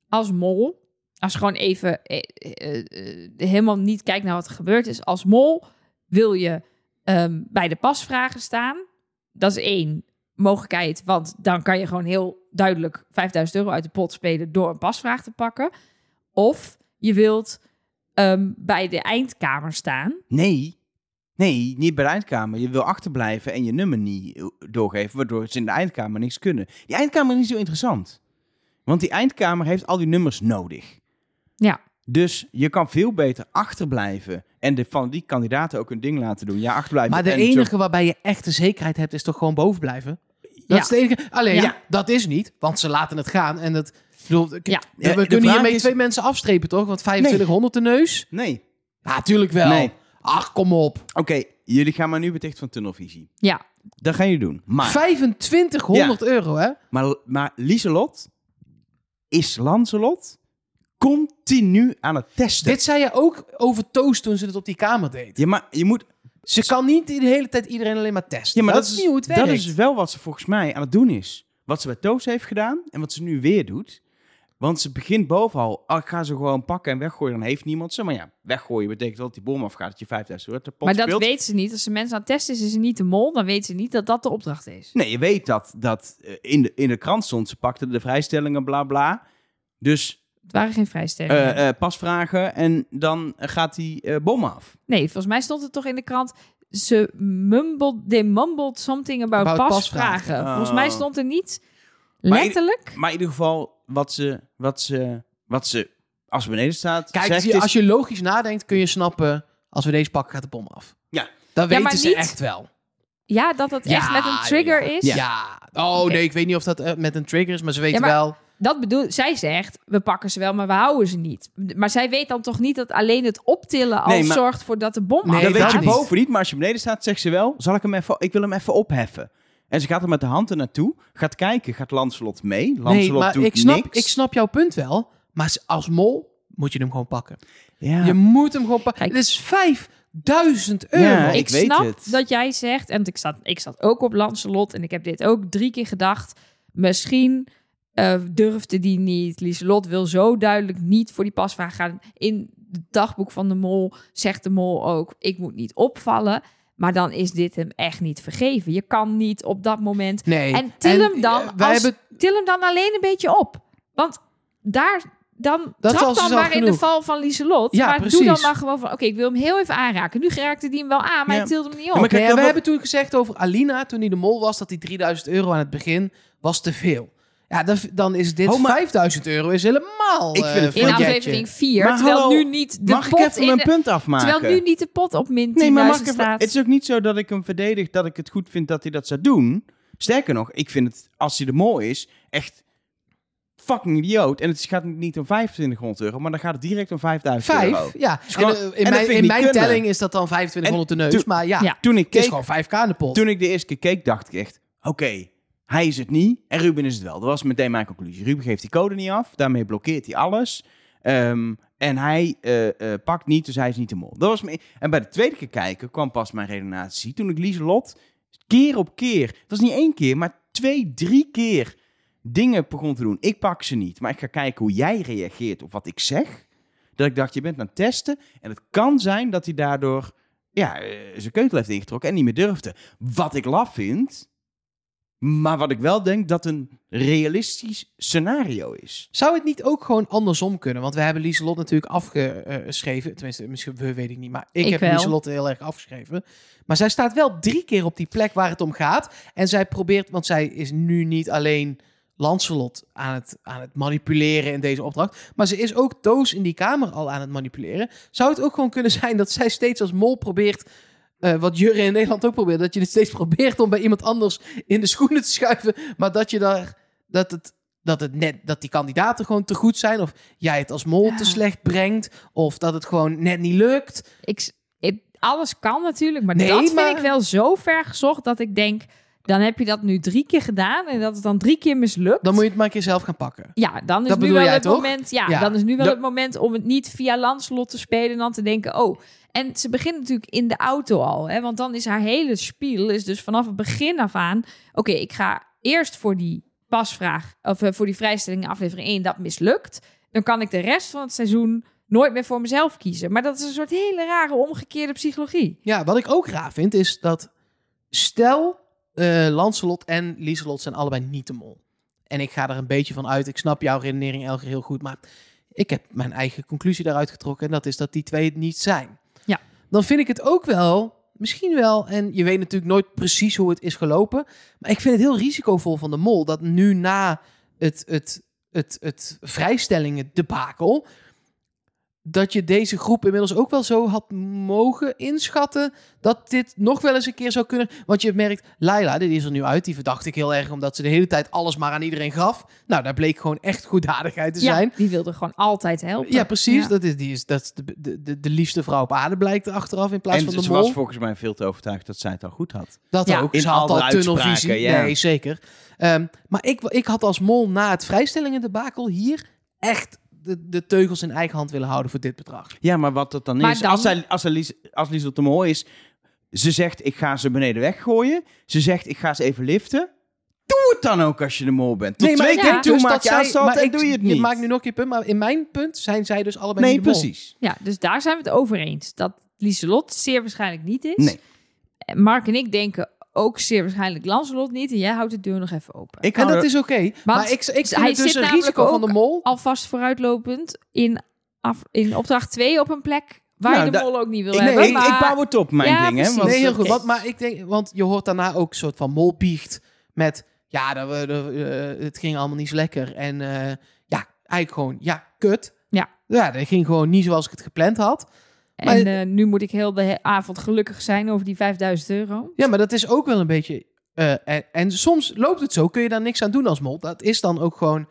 Speaker 2: als mol, als je gewoon even eh, eh, eh, helemaal niet kijkt naar wat er gebeurd is, als mol wil je ehm, bij de pasvragen staan. Dat is één mogelijkheid, want dan kan je gewoon heel duidelijk 5000 euro uit de pot spelen door een pasvraag te pakken. Of je wilt ehm, bij de eindkamer staan.
Speaker 1: Nee. Nee, niet bij de eindkamer. Je wil achterblijven en je nummer niet eh, doorgeven, waardoor ze in de eindkamer niks kunnen. Die eindkamer is niet zo interessant. Want die eindkamer heeft al die nummers nodig.
Speaker 2: Ja.
Speaker 1: Dus je kan veel beter achterblijven en de, van die kandidaten ook een ding laten doen. Ja, achterblijven.
Speaker 3: Maar de
Speaker 1: en
Speaker 3: enige
Speaker 1: zo-
Speaker 3: waarbij je echte zekerheid hebt, is toch gewoon boven blijven? Dat
Speaker 2: Ja.
Speaker 3: is het enige. Alleen,
Speaker 2: Ja.
Speaker 3: ja. dat is niet, want ze laten het gaan. En dat, bedoel,
Speaker 2: Ja.
Speaker 3: we
Speaker 1: de
Speaker 3: kunnen hiermee
Speaker 1: is-
Speaker 3: twee mensen afstrepen, toch? Want 2500 de neus?
Speaker 1: Nee.
Speaker 3: Ja, natuurlijk wel.
Speaker 1: Nee.
Speaker 3: Ach, kom op.
Speaker 1: Oké, jullie gaan maar nu beticht van tunnelvisie.
Speaker 2: Ja,
Speaker 1: Dat gaan jullie doen. Maar,
Speaker 3: 2500 euro, hè?
Speaker 1: maar, maar Lieselot is Lancelot continu aan het testen.
Speaker 3: Dit zei je ook over Toast toen ze het op die kamer deed.
Speaker 1: Ja, maar je moet
Speaker 3: Ze kan niet de hele tijd iedereen alleen maar testen.
Speaker 1: Ja, maar
Speaker 3: dat, is niet hoe het werkt.
Speaker 1: Dat is wel wat ze volgens mij aan het doen is. Wat ze bij Toos heeft gedaan en wat ze nu weer doet. Want ze begint bovenal, oh, ik ga ze gewoon pakken en weggooien, dan heeft niemand ze. Maar ja, weggooien betekent dat die bom afgaat, dat je 5000 euro te pot
Speaker 2: maar dat
Speaker 1: speelt.
Speaker 2: weet ze niet. Als ze mensen aan het testen is, is ze niet de mol. Dan weet ze niet dat dat de opdracht is.
Speaker 1: Nee, je weet dat, dat eh, in, de, in de krant stond, ze pakten de vrijstellingen, bla bla. Dus
Speaker 2: Het waren geen vrijstellingen.
Speaker 1: eh, eh, pasvragen en dan gaat die eh, bom af.
Speaker 2: Nee, volgens mij stond het toch in de krant. Ze mumbled, they mumbled something about,
Speaker 3: About
Speaker 2: pasvragen.
Speaker 3: pasvragen.
Speaker 2: Volgens mij
Speaker 1: Oh.
Speaker 2: stond er niet
Speaker 1: Maar
Speaker 2: letterlijk.
Speaker 1: Maar in ieder geval, wat ze, wat ze, wat ze als ze beneden staat,
Speaker 3: Kijk,
Speaker 1: zegt
Speaker 3: als je logisch nadenkt, kun je snappen... als we deze pakken, gaat de bom af.
Speaker 1: Ja.
Speaker 3: Dat
Speaker 2: Ja, maar
Speaker 3: weten ze
Speaker 2: niet-
Speaker 3: echt wel.
Speaker 2: Ja, dat het
Speaker 3: Ja,
Speaker 2: echt met een trigger
Speaker 3: ja.
Speaker 2: is.
Speaker 3: Ja. Oh nee, ik weet niet of dat met een trigger is, maar ze weten
Speaker 2: Ja, maar-
Speaker 3: wel...
Speaker 2: Dat bedoel, zij zegt, we pakken ze wel, maar we houden ze niet. Maar zij weet dan toch niet dat alleen het optillen al
Speaker 1: Nee, maar-
Speaker 2: zorgt voor dat de bom
Speaker 3: Nee,
Speaker 1: dat weet je
Speaker 3: niet.
Speaker 1: boven niet, maar als je beneden staat, zegt ze wel: zal ik hem even, ik wil hem even opheffen. En ze gaat er met de hand er naartoe, gaat kijken, gaat Lancelot mee. Lancelot
Speaker 3: Nee, maar
Speaker 1: doet
Speaker 3: ik snap,
Speaker 1: niks.
Speaker 3: ik snap jouw punt wel. Maar als mol moet je hem gewoon pakken.
Speaker 1: Ja.
Speaker 3: Je moet hem gewoon pakken. Het is 5000 euro.
Speaker 1: Ja,
Speaker 2: ik
Speaker 1: ik weet
Speaker 2: snap
Speaker 1: het.
Speaker 2: dat jij zegt, en ik zat, ik zat ook op Lancelot en ik heb dit ook drie keer gedacht. Misschien eh, durfde die niet. Lieselot wil zo duidelijk niet voor die pasvraag gaan. In het dagboek van de mol zegt de mol ook... ik moet niet opvallen. Maar dan is dit hem echt niet vergeven. Je kan niet op dat moment...
Speaker 3: Nee.
Speaker 2: En til hem dan,
Speaker 3: eh, wij
Speaker 2: als-
Speaker 3: hebben
Speaker 2: til hem dan alleen een beetje op. Want daar... Dan
Speaker 3: Dat
Speaker 2: trap
Speaker 3: was
Speaker 2: dan
Speaker 3: dus al
Speaker 2: maar in de val van Lieselot.
Speaker 3: Ja,
Speaker 2: maar doe
Speaker 3: precies.
Speaker 2: dan maar gewoon van... Oké, ik wil hem heel even aanraken. Nu raakte hij hem wel aan, maar
Speaker 1: Ja.
Speaker 2: hij tilde hem niet
Speaker 1: Ja,
Speaker 2: op.
Speaker 1: maar kijk,
Speaker 3: Nee, en
Speaker 1: dat
Speaker 3: we hebben toen gezegd over Alina, toen hij de mol was, dat die 3000 euro aan het begin was te veel. Ja, dan, dan is dit
Speaker 1: Oh, maar-
Speaker 3: 5000 euro is helemaal
Speaker 1: Ik vind het
Speaker 3: eh,
Speaker 2: in aflevering 4.
Speaker 1: Maar
Speaker 2: terwijl
Speaker 1: hallo,
Speaker 2: nu niet de
Speaker 1: Mag
Speaker 2: pot
Speaker 1: ik even
Speaker 2: in
Speaker 1: mijn
Speaker 2: de-
Speaker 1: punt afmaken?
Speaker 2: Terwijl nu niet de pot op min 10.000
Speaker 1: Nee, maar mag even, het is ook niet zo dat ik hem verdedig dat ik het goed vind dat hij dat zou doen. Sterker nog, ik vind het, als hij de mol is, echt fucking idioot. En het gaat niet om 2500 euro, maar dan gaat het direct om 5000 euro.
Speaker 3: Vijf, ja. En,
Speaker 1: gewoon-
Speaker 3: eh,
Speaker 1: en dat
Speaker 3: in mijn, in mijn telling is dat dan 2500 de neus.
Speaker 1: toen-
Speaker 3: maar ja,
Speaker 2: Ja.
Speaker 1: Toen ik
Speaker 3: het is
Speaker 1: keek,
Speaker 3: gewoon 5k aan de pot.
Speaker 1: toen ik de eerste keer keek, dacht ik echt, oké, hij is het niet en Ruben is het wel. Dat was meteen mijn conclusie. Ruben geeft die code niet af, daarmee blokkeert hij alles. Ehm, en hij eh, eh, pakt niet, dus hij is niet de mol. Dat was. En bij de tweede keer kijken kwam pas mijn redenatie. Toen ik Lieselot keer op keer, het was niet één keer, maar twee, drie keer dingen begon te doen. Ik pak ze niet, maar ik ga kijken hoe jij reageert op wat ik zeg. Dat ik dacht, je bent aan het testen. En het kan zijn dat hij daardoor ja, eh, zijn keutel heeft ingetrokken en niet meer durfde. Wat ik laf vind, maar wat ik wel denk dat een realistisch scenario is.
Speaker 3: Zou het niet ook gewoon andersom kunnen? Want we hebben Lieselot natuurlijk afgeschreven. Tenminste, misschien we weet ik niet. Maar ik,
Speaker 2: Ik
Speaker 3: heb
Speaker 2: wel.
Speaker 3: Lieselot heel erg afgeschreven. Maar zij staat wel drie keer op die plek waar het om gaat. En zij probeert, want zij is nu niet alleen Lancelot aan het, aan het manipuleren in deze opdracht. Maar ze is ook Toos in die kamer al aan het manipuleren. Zou het ook gewoon kunnen zijn dat zij steeds als mol probeert... eh, wat Jurre in Nederland ook probeert. Dat je het steeds probeert om bij iemand anders in de schoenen te schuiven. Maar dat je daar... Dat het dat, het net, dat die kandidaten gewoon te goed zijn. Of jij het als mol te slecht brengt. Of dat het gewoon net niet lukt.
Speaker 2: ik, alles kan natuurlijk, maar
Speaker 3: Nee,
Speaker 2: dat vind
Speaker 3: maar-
Speaker 2: ik wel zo ver gezocht dat ik denk, dan heb je dat nu drie keer gedaan en dat het dan drie keer mislukt.
Speaker 3: Dan moet je het maar een keer zelf gaan pakken.
Speaker 2: Ja, dan is
Speaker 3: Dat
Speaker 2: nu wel het
Speaker 3: toch?
Speaker 2: moment. Ja,
Speaker 3: Ja.
Speaker 2: dan is nu wel
Speaker 1: Dat-
Speaker 2: het moment om het niet via Lancelot te spelen en dan te denken, oh. En ze begint natuurlijk in de auto al, hè, want dan is haar hele spiel is dus vanaf het begin af aan. Oké, ik ga eerst voor die pasvraag of eh, voor die vrijstelling in aflevering 1 dat mislukt. Dan kan ik de rest van het seizoen nooit meer voor mezelf kiezen. Maar dat is een soort hele rare omgekeerde psychologie.
Speaker 3: Ja, wat ik ook raar vind is dat... Stel, eh Lancelot en Lieselot zijn allebei niet de mol. En ik ga er een beetje van uit. Ik snap jouw redenering, Elger, heel goed. Maar ik heb mijn eigen conclusie daaruit getrokken. En dat is dat die twee het niet zijn. Dan vind ik het ook wel... Misschien wel, en je weet natuurlijk nooit precies hoe het is gelopen. Maar ik vind het heel risicovol van de mol dat nu na het, het, het, het vrijstellingen debakel. Dat je deze groep inmiddels ook wel zo had mogen inschatten. Dat dit nog wel eens een keer zou kunnen. Want je merkt, Laila, dit is er nu uit. Die verdacht ik heel erg omdat ze de hele tijd alles maar aan iedereen gaf. Nou, daar bleek gewoon echt goeddadigheid te zijn.
Speaker 2: Ja, die wilde gewoon altijd helpen.
Speaker 3: Ja, precies.
Speaker 2: Ja.
Speaker 3: Dat is, die is, dat is de, de, de, de liefste vrouw op aarde, blijkt er achteraf in plaats
Speaker 1: en
Speaker 3: van de
Speaker 1: ze
Speaker 3: mol.
Speaker 1: was volgens mij veel te overtuigd dat zij het al goed had.
Speaker 3: Dat
Speaker 2: Ja.
Speaker 3: ook.
Speaker 1: In
Speaker 3: Ze had
Speaker 1: alle
Speaker 3: al tunnelvisie. Nee, zeker. Ehm, maar ik, ik had als mol na het vrijstellingen debakel hier echt de, de teugels in eigen hand willen houden voor dit bedrag.
Speaker 1: Ja, maar wat dat dan
Speaker 2: Maar
Speaker 1: is,
Speaker 2: dan-
Speaker 1: als, zij, als, Lies, als Lieselot de Mol is, ze zegt ik ga ze beneden weggooien. Ze zegt ik ga ze even liften. Doe het dan ook als je de mol bent. Tot
Speaker 3: nee, maar
Speaker 1: twee
Speaker 3: ik
Speaker 1: keer
Speaker 3: denk
Speaker 1: toe
Speaker 3: dus
Speaker 1: maak
Speaker 3: dat
Speaker 1: je en
Speaker 3: ik,
Speaker 1: doe je het niet.
Speaker 3: maakt nu nog je punt, maar in mijn punt zijn zij dus allebei
Speaker 1: nee,
Speaker 3: niet de mol.
Speaker 1: precies.
Speaker 2: Ja, dus daar zijn we het over eens. Dat Lieselot zeer waarschijnlijk niet is.
Speaker 1: Nee.
Speaker 2: Mark en ik denken ook zeer waarschijnlijk Lancelot niet. En jij houdt de deur nog even open.
Speaker 1: Ik
Speaker 3: En
Speaker 1: hou
Speaker 3: dat
Speaker 1: er-
Speaker 3: is oké. Maar ik, ik vind
Speaker 2: hij
Speaker 3: het dus
Speaker 2: zit
Speaker 3: een risico van de mol.
Speaker 2: Alvast vooruitlopend in, af, in opdracht 2 op een plek waar
Speaker 1: Nou,
Speaker 2: je de mol ook niet wil
Speaker 1: ik,
Speaker 2: hebben.
Speaker 1: ik,
Speaker 2: maar...
Speaker 1: ik bouw het op, mijn
Speaker 2: Ja,
Speaker 1: ding. Hè, want-
Speaker 3: Nee, heel goed. Want, maar ik denk, want je hoort daarna ook een soort van molbiecht met... Ja, dat we, dat, eh, het ging allemaal niet zo lekker. En eh, ja, eigenlijk gewoon, ja, kut.
Speaker 2: Ja.
Speaker 3: Ja, dat ging gewoon niet zoals ik het gepland had.
Speaker 2: En eh, nu moet ik heel de avond gelukkig zijn over die 5000 euro.
Speaker 3: Ja, maar dat is ook wel een beetje... eh, en, en soms loopt het zo, kun je daar niks aan doen als mol. Dat is dan ook gewoon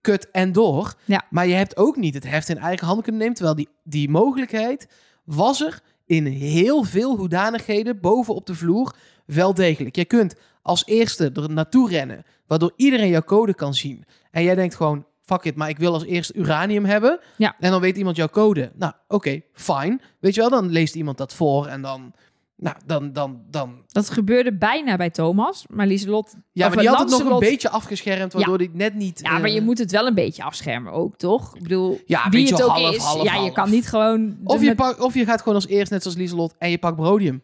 Speaker 3: kut en door.
Speaker 2: Ja.
Speaker 3: Maar je hebt ook niet het heft in eigen handen kunnen nemen. Terwijl die, die mogelijkheid was er in heel veel hoedanigheden boven op de vloer wel degelijk. Je kunt als eerste er naartoe rennen, waardoor iedereen jouw code kan zien. En jij denkt gewoon, fuck it, maar ik wil als eerste uranium hebben.
Speaker 2: Ja.
Speaker 3: En dan weet iemand jouw code. Nou, oké, fine. Weet je wel, dan leest iemand dat voor en dan Nou, dan, dan, dan...
Speaker 2: Dat gebeurde bijna bij Thomas, maar Lieselot...
Speaker 3: Ja, maar die had het nog een beetje afgeschermd, waardoor die net niet...
Speaker 2: Ja, maar
Speaker 3: eh,
Speaker 2: je moet het wel een beetje afschermen ook, toch? Ik bedoel,
Speaker 3: Ja,
Speaker 2: wie het ook
Speaker 3: half,
Speaker 2: is.
Speaker 3: half,
Speaker 2: ja, je kan niet gewoon...
Speaker 3: Of je, pak, of je gaat gewoon als eerst, net zoals Lieselot, en je pakt Brodium.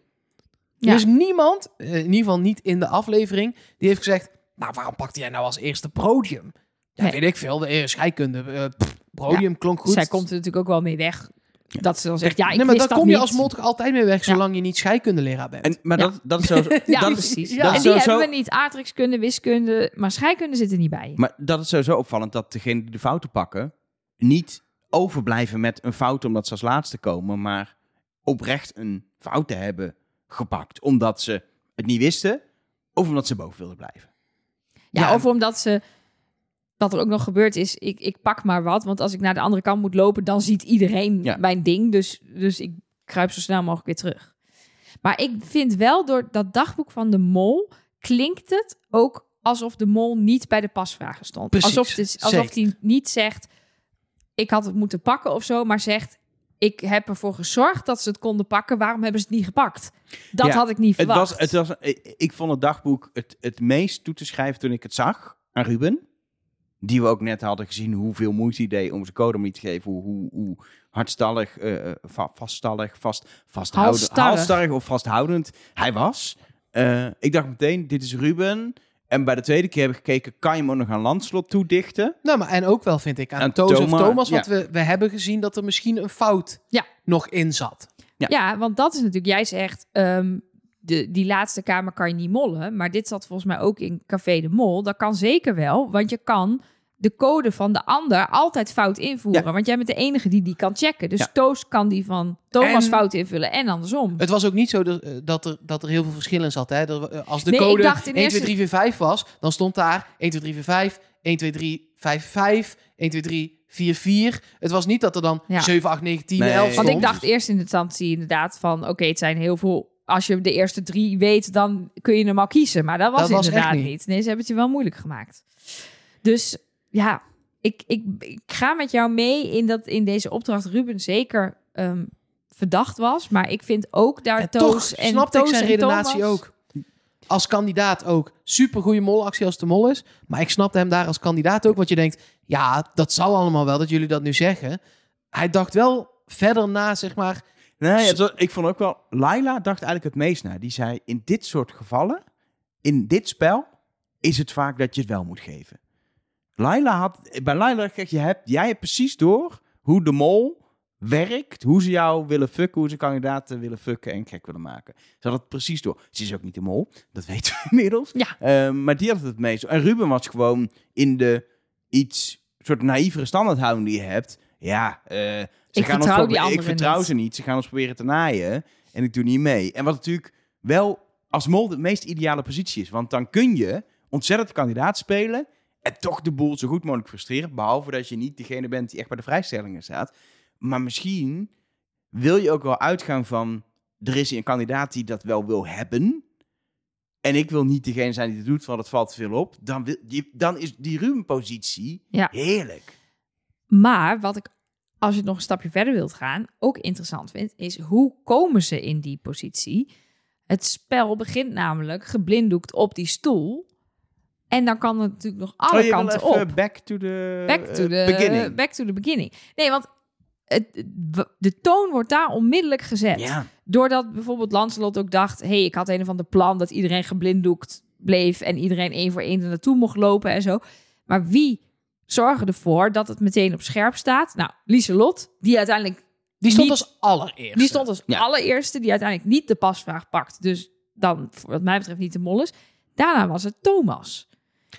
Speaker 2: Ja.
Speaker 3: Er is niemand, eh, in ieder geval niet in de aflevering, die heeft gezegd... Nou, waarom pakte jij nou als eerste Brodium? Ja,
Speaker 2: Nee.
Speaker 3: weet ik veel. De eh, scheikunde. pff, Brodium klonk goed.
Speaker 2: Zij komt er natuurlijk ook wel mee weg. Dat ze dan zegt, ja, ik
Speaker 3: nee, maar
Speaker 2: wist
Speaker 3: daar
Speaker 2: dat
Speaker 3: kom je
Speaker 2: niet.
Speaker 3: als mol toch altijd mee weg, zolang je niet scheikundeleraar bent.
Speaker 1: En, maar
Speaker 2: Ja.
Speaker 1: dat, dat is zo.
Speaker 2: Ja,
Speaker 1: dat,
Speaker 2: precies.
Speaker 3: ja.
Speaker 1: dat
Speaker 2: en die
Speaker 1: sowieso-
Speaker 2: hebben we niet. Aardrijkskunde, wiskunde, maar scheikunde zit er niet bij.
Speaker 1: Maar dat is sowieso opvallend dat degenen die de fouten pakken... niet overblijven met een fout omdat ze als laatste komen... maar oprecht een fout te hebben gepakt. Omdat ze het niet wisten of omdat ze boven wilden blijven.
Speaker 2: Ja,
Speaker 3: Ja.
Speaker 2: of omdat ze... Wat er ook nog gebeurt is, ik, ik pak maar wat. Want als ik naar de andere kant moet lopen, dan ziet iedereen
Speaker 1: Ja.
Speaker 2: mijn ding. Dus, dus ik kruip zo snel mogelijk weer terug. Maar ik vind wel, door dat dagboek van de mol... klinkt het ook alsof de mol niet bij de pasvragen stond.
Speaker 3: Precies,
Speaker 2: alsof het, alsof hij niet zegt, ik had het moeten pakken of zo. Maar zegt, ik heb ervoor gezorgd dat ze het konden pakken. Waarom hebben ze het niet gepakt? Dat
Speaker 1: Ja,
Speaker 2: had ik niet
Speaker 1: Het
Speaker 2: verwacht.
Speaker 1: was, het was, ik, ik vond het dagboek het, het meest toe te schrijven toen ik het zag aan Ruben. Die we ook net hadden gezien hoeveel moeite hij deed om zijn code niet te geven. Hoe, hoe, hoe hardstallig, eh, eh, va- vaststallig, vast, vasthoudend,
Speaker 2: Halstarrig.
Speaker 1: of vasthoudend hij was. Eh, ik dacht meteen, dit is Ruben. En bij de tweede keer heb ik gekeken, kan je hem ook nog aan Landslot toedichten?
Speaker 3: Nou, maar en ook wel vind ik aan,
Speaker 1: Aan
Speaker 3: Toos of
Speaker 1: Thomas,
Speaker 3: Thomas,
Speaker 1: ja.
Speaker 3: want we, we hebben gezien dat er misschien een fout
Speaker 2: Ja.
Speaker 3: nog in zat.
Speaker 1: Ja.
Speaker 2: Ja. want dat is natuurlijk, jij zegt, ehm, de, die laatste kamer kan je niet mollen. Maar dit zat volgens mij ook in Café de Mol. Dat kan zeker wel, want je kan de code van de ander altijd fout invoeren.
Speaker 1: Ja.
Speaker 2: Want jij bent de enige die die kan checken. Dus
Speaker 1: Ja.
Speaker 2: Toos kan die van Thomas
Speaker 3: En-
Speaker 2: fout invullen en andersom.
Speaker 3: Het was ook niet zo dat, eh, dat, er, dat er heel veel verschil in zat. Hè? Eh, als de
Speaker 2: Nee,
Speaker 3: code
Speaker 2: dacht in
Speaker 3: 1, 2,
Speaker 2: eerste-
Speaker 3: 3, 4, 5 was, dan stond daar 1, 2, 3, 4, 5, 1, 2, 3, 5, 5, 1, 2, 3, 4, 4. Het was niet dat er dan
Speaker 2: Ja.
Speaker 3: 7, 8, 9, 10,
Speaker 1: Nee.
Speaker 3: 11
Speaker 1: Want
Speaker 3: stond.
Speaker 2: Want ik dacht eerst in instantie inderdaad van... oké, het zijn heel veel... Als je de eerste drie weet, dan kun je hem al kiezen. Maar dat was
Speaker 3: Dat was
Speaker 2: inderdaad niet.
Speaker 3: niet.
Speaker 2: Nee, ze hebben het je wel moeilijk gemaakt. Dus ja, ik, ik, ik ga met jou mee in, dat, in deze opdracht Ruben zeker ehm, verdacht was. Maar ik vind ook daar
Speaker 3: en
Speaker 2: Toos
Speaker 3: toch
Speaker 2: en
Speaker 3: snapte ik zijn
Speaker 2: en
Speaker 3: redenatie
Speaker 2: Thomas-
Speaker 3: ook. Als kandidaat ook. Super goede molactie als de mol is. Maar ik snapte hem daar als kandidaat ook. Want je denkt, ja, dat zal allemaal wel dat jullie dat nu zeggen. Hij dacht wel verder na, zeg maar.
Speaker 1: Nee, het was- ik vond ook wel... Laila dacht eigenlijk het meest na. Die zei, in dit soort gevallen, in dit spel, is het vaak dat je het wel moet geven. Laila had... Bij Laila, kijk, je hebt, jij hebt precies door hoe de mol werkt. Hoe ze jou willen fucken, hoe ze kandidaten willen fucken en gek willen maken. Ze had het precies door. Ze is ook niet de mol, dat weten we inmiddels.
Speaker 2: Ja.
Speaker 1: Ehm, maar die had het meest. En Ruben was gewoon in de iets soort naïvere standaardhouding die je hebt. Ja, eh, ze
Speaker 2: Ik
Speaker 1: gaan ons
Speaker 2: vertrouw
Speaker 1: probe-
Speaker 2: die
Speaker 1: Ik vertrouw
Speaker 2: niet.
Speaker 1: ze niet. Ze gaan ons proberen te naaien. En ik doe niet mee. En wat natuurlijk wel als mol de meest ideale positie is. Want dan kun je ontzettend kandidaat spelen. En toch de boel zo goed mogelijk frustreren. Behalve dat je niet degene bent die echt bij de vrijstellingen staat. Maar misschien wil je ook wel uitgaan van... Er is een kandidaat die dat wel wil hebben. En ik wil niet degene zijn die het doet, want het valt te veel op. Dan, wil, die, dan is die Ruben-positie
Speaker 2: Ja.
Speaker 1: heerlijk.
Speaker 2: Maar wat ik, als je het nog een stapje verder wilt gaan, ook interessant vind, is hoe komen ze in die positie? Het spel begint namelijk geblinddoekt op die stoel. En dan kan het natuurlijk nog alle
Speaker 1: oh, je wil
Speaker 2: kanten
Speaker 1: even
Speaker 2: op.
Speaker 1: back to the,
Speaker 2: Back to
Speaker 1: eh,
Speaker 2: the
Speaker 1: beginning.
Speaker 2: Back to the beginning. Nee, want het, de toon wordt daar onmiddellijk gezet.
Speaker 1: Ja.
Speaker 2: Doordat bijvoorbeeld Lancelot ook dacht... hé, hey, ik had een of ander plan dat iedereen geblinddoekt bleef... en iedereen één voor één er naartoe mocht lopen en zo. Maar wie zorgde ervoor dat het meteen op scherp staat? Nou, Lieselot, die uiteindelijk...
Speaker 3: Die stond
Speaker 2: Niet-
Speaker 3: als allereerste.
Speaker 2: Die stond als
Speaker 1: Ja.
Speaker 2: allereerste, die uiteindelijk niet de pasvraag pakt. Dus dan, wat mij betreft, niet de mol is. Daarna was het Thomas.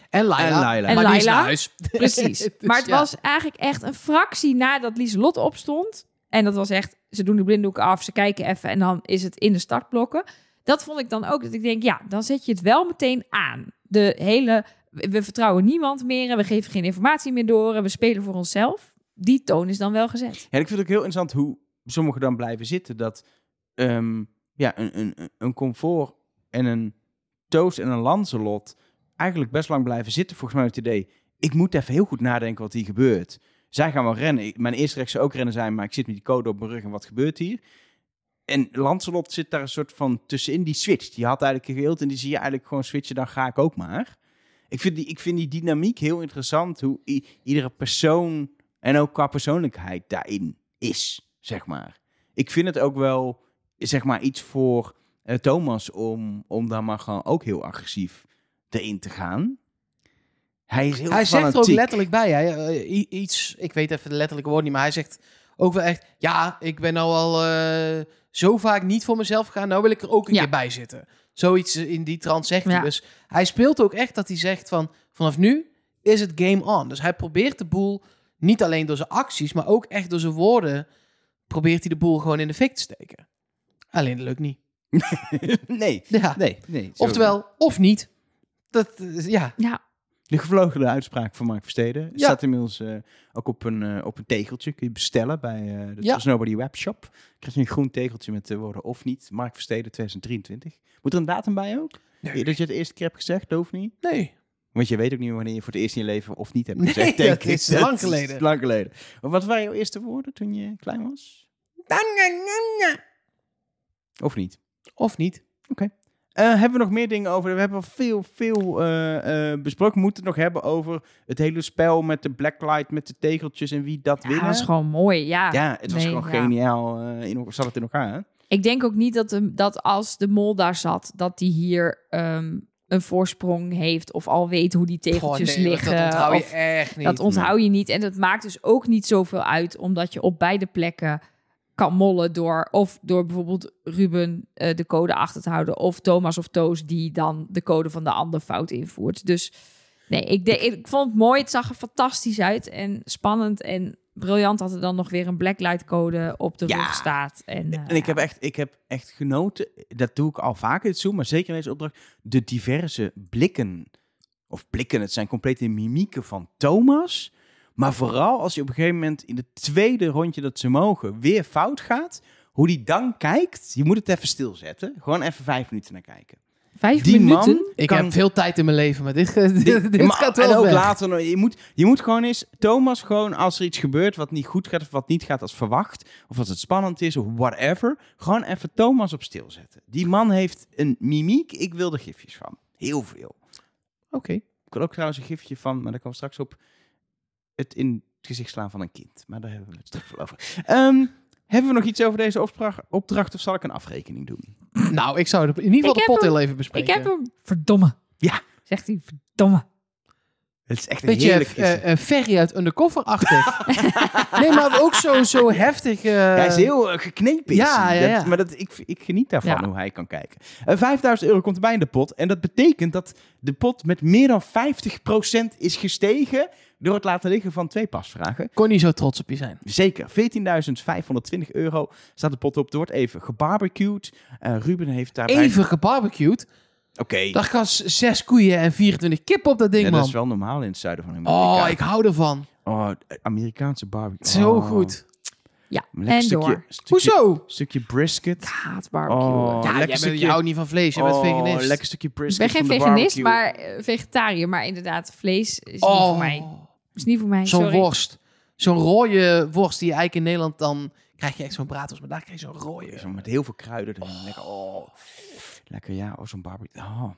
Speaker 3: En Laila.
Speaker 1: En Laila.
Speaker 3: Maar
Speaker 2: En
Speaker 3: die is
Speaker 2: Laila.
Speaker 3: naar huis.
Speaker 2: Precies.
Speaker 3: Dus
Speaker 2: maar het
Speaker 3: ja.
Speaker 2: was eigenlijk echt een fractie nadat Lieselot opstond. En dat was echt, ze doen de blinddoek af, ze kijken even en dan is het in de startblokken. Dat vond ik dan ook, dat ik denk, ja, dan zet je het wel meteen aan. De hele, we we vertrouwen niemand meer en we geven geen informatie meer door en we spelen voor onszelf. Die toon is dan wel gezet.
Speaker 1: Ja, ik vind het ook heel interessant hoe sommigen dan blijven zitten. Dat ehm, ja, een, een, een comfort en een toast en een Lancelot eigenlijk best lang blijven zitten. Volgens mij het idee, ik moet even heel goed nadenken wat hier gebeurt. Zij gaan wel rennen. Mijn eerste recht zou ook rennen zijn, maar ik zit met die code op mijn rug en wat gebeurt hier? en Lancelot zit daar een soort van tussenin. Die switcht. Die had eigenlijk gewild en die zie je eigenlijk gewoon switchen. Dan ga ik ook maar. Ik vind die, ik vind die dynamiek heel interessant. Hoe iedere persoon en ook qua persoonlijkheid daarin is, zeg maar. Ik vind het ook wel, zeg maar, iets voor eh, Thomas om, om daar maar gewoon ook heel agressief erin te gaan. Hij is heel
Speaker 3: Hij zegt er ook letterlijk bij. Hij, eh, iets, ik weet even de letterlijke woord niet, maar hij zegt ook wel echt... Ja, ik ben nou al eh, zo vaak niet voor mezelf gegaan. Nou wil ik er ook een
Speaker 2: Ja.
Speaker 3: keer bij zitten. Zoiets in die trant zegt hij. Dus hij speelt ook echt dat hij zegt van... Vanaf nu is het game on. Dus hij probeert de boel niet alleen door zijn acties, maar ook echt door zijn woorden... probeert hij de boel gewoon in de fik te steken. Alleen dat lukt niet.
Speaker 1: nee,
Speaker 3: Ja.
Speaker 1: nee, nee.
Speaker 3: Oftewel, of niet. Dat, eh, ja.
Speaker 2: Ja,
Speaker 1: De gevlogen uitspraak van Mark Versteden
Speaker 3: Ja.
Speaker 1: staat inmiddels eh, ook op een, eh, op een tegeltje. Kun je bestellen bij eh de
Speaker 3: Ja.
Speaker 1: Trust Nobody webshop. Krijg je een groen tegeltje met de woorden of niet. Mark Versteden 2023. Moet er een datum bij ook?
Speaker 3: Nee.
Speaker 1: Dat je het de eerste keer hebt gezegd, dat hoeft niet.
Speaker 3: Nee.
Speaker 1: Want je weet ook niet wanneer je voor het eerst in je leven of niet hebt
Speaker 3: Nee,
Speaker 1: gezegd.
Speaker 3: dat
Speaker 1: denk ik.
Speaker 3: is lang geleden.
Speaker 1: lang geleden. Maar wat waren jouw eerste woorden toen je klein was? Of niet?
Speaker 3: Of niet.
Speaker 1: Eh, hebben we nog meer dingen over? We hebben veel, veel eh, eh, besproken. We moeten het nog hebben over het hele spel met de blacklight, met de tegeltjes en wie dat
Speaker 2: ja
Speaker 1: winnen.
Speaker 2: dat was gewoon mooi. Ja,
Speaker 1: Ja, het was
Speaker 2: Nee,
Speaker 1: gewoon
Speaker 2: ja.
Speaker 1: geniaal. eh in, elkaar- zat het in elkaar, hè?
Speaker 2: Ik denk ook niet dat, hem, dat als de mol daar zat, dat die hier ehm, een voorsprong heeft of al weet hoe die tegeltjes
Speaker 3: Goh, nee,
Speaker 2: liggen.
Speaker 3: Dat onthoud je echt niet.
Speaker 2: Dat onthoud je niet. En dat maakt dus ook niet zoveel uit, omdat je op beide plekken kan mollen door of door bijvoorbeeld Ruben eh, de code achter te houden, of Thomas of Toos die dan de code van de ander fout invoert. Dus nee, ik, de, ik vond het mooi. Het zag er fantastisch uit en spannend en briljant dat er dan nog weer een blacklight code op de
Speaker 1: Ja.
Speaker 2: rug staat. En, eh,
Speaker 1: En ik heb, echt, ik heb echt genoten, dat doe ik al vaker dit zoen, maar zeker in deze opdracht, de diverse blikken, of blikken, het zijn complete mimieken van Thomas. Maar vooral als je op een gegeven moment in het tweede rondje dat ze mogen weer fout gaat, hoe die dan kijkt, je moet het even stilzetten, gewoon even vijf minuten naar kijken.
Speaker 2: Vijf
Speaker 1: Die
Speaker 2: minuten.
Speaker 1: man
Speaker 3: Ik
Speaker 1: kan-
Speaker 3: heb veel tijd in mijn leven, maar dit, dit, dit
Speaker 1: maar-
Speaker 3: gaat
Speaker 1: en
Speaker 3: wel
Speaker 1: ook later, je moet, je moet gewoon eens, Thomas, gewoon als er iets gebeurt wat niet goed gaat of wat niet gaat als verwacht, of als het spannend is of whatever, gewoon even Thomas op stil zetten. Die man heeft een mimiek, ik wil er gifjes van. Heel veel.
Speaker 3: Oké.
Speaker 1: Ik wil ook trouwens een gifje van, maar daar komen we straks op, het in het gezicht slaan van een kind. Maar daar hebben we het straks wel over. Ehm, hebben we nog iets over deze opdracht, opdracht of zal ik een afrekening doen?
Speaker 3: Nou, ik zou in ieder geval
Speaker 2: Ik
Speaker 3: de pot heel even
Speaker 2: Ik
Speaker 3: bespreken.
Speaker 2: heb hem. Verdomme.
Speaker 1: Ja.
Speaker 2: Zegt hij, verdomme.
Speaker 1: Het is echt een
Speaker 3: Beetje
Speaker 1: heerlijk
Speaker 3: eh,
Speaker 1: gifje.
Speaker 3: eh, Ferry uit Undercover-achtig. nee, maar ook zo, zo heftig. eh,
Speaker 1: Hij is heel geknepen. is
Speaker 3: ja, ja,
Speaker 1: Dat-
Speaker 3: ja.
Speaker 1: maar dat, ik, ik geniet daarvan
Speaker 2: Ja.
Speaker 1: hoe hij kan kijken. Eh 5000 euro komt erbij in de pot. En dat betekent dat de pot met meer dan 50% is gestegen door het laten liggen van twee pasvragen.
Speaker 3: kon niet zo trots op je zijn.
Speaker 1: Zeker, 14.520 euro staat de pot op. Er wordt even gebarbecued. Eh, Ruben heeft daarbij...
Speaker 3: Even gebarbecued.
Speaker 1: Oké,
Speaker 3: Daar gaan zes koeien en 24 kip op dat ding,
Speaker 1: ja,
Speaker 3: man.
Speaker 1: dat is wel normaal in het zuiden van Amerika.
Speaker 3: Oh, ik hou ervan.
Speaker 1: Oh, Amerikaanse barbecue.
Speaker 3: Zo
Speaker 1: Oh,
Speaker 3: goed.
Speaker 2: Ja, en
Speaker 1: stukje,
Speaker 2: door.
Speaker 1: Stukje,
Speaker 3: Hoezo?
Speaker 1: stukje brisket.
Speaker 2: Haat barbecue.
Speaker 1: Oh,
Speaker 3: Ja,
Speaker 1: lekker
Speaker 3: jij bent,
Speaker 1: stukje-
Speaker 3: je houdt niet van vlees, je bent
Speaker 1: Oh,
Speaker 3: veganist.
Speaker 1: lekker stukje
Speaker 2: ik
Speaker 1: brisket
Speaker 2: ben geen veganist, maar eh, vegetariër. Maar inderdaad, vlees is niet
Speaker 3: Oh,
Speaker 2: voor mij. Is niet voor mij,
Speaker 3: zo'n worst. Zo'n rode worst die je eigenlijk in Nederland dan... krijg je echt zo'n braadworst, maar daar krijg je zo'n rode.
Speaker 1: Zo met heel veel kruiden erin. Lekker, oh. Lekker, ja. Oh, zo'n barbecue. Oh.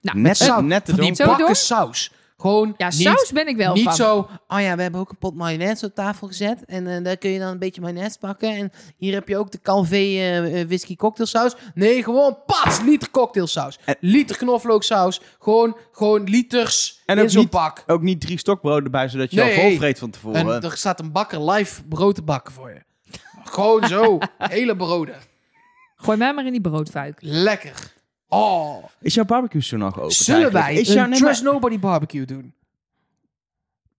Speaker 2: Nou,
Speaker 1: net,
Speaker 3: Zout,
Speaker 1: net
Speaker 3: van die.
Speaker 2: Zo
Speaker 3: bakken saus. Gewoon
Speaker 2: Ja,
Speaker 3: niet,
Speaker 2: saus ben ik wel
Speaker 3: niet
Speaker 2: van.
Speaker 3: zo... Oh ja, we hebben ook een pot mayonaise op tafel gezet. En eh, daar kun je dan een beetje mayonaise pakken. En hier heb je ook de Calvé eh, eh, whisky cocktailsaus. Nee, gewoon pas, liter cocktailsaus.
Speaker 1: En-
Speaker 3: liter knoflooksaus. Gewoon, gewoon liters
Speaker 1: En
Speaker 3: in
Speaker 1: ook
Speaker 3: zo'n
Speaker 1: niet-
Speaker 3: pak.
Speaker 1: Ook niet drie stokbroden erbij, zodat je
Speaker 3: Nee.
Speaker 1: al vol vreet van tevoren.
Speaker 3: En er staat een bakker live brood te bakken voor je. Gewoon zo. hele broden.
Speaker 2: Gooi mij maar in die broodfuik.
Speaker 3: Lekker. Oh.
Speaker 1: Is jouw barbecue zo nog open?
Speaker 3: Zullen wij
Speaker 1: Is jouw,
Speaker 3: een
Speaker 1: maar-
Speaker 3: Trust Nobody barbecue doen?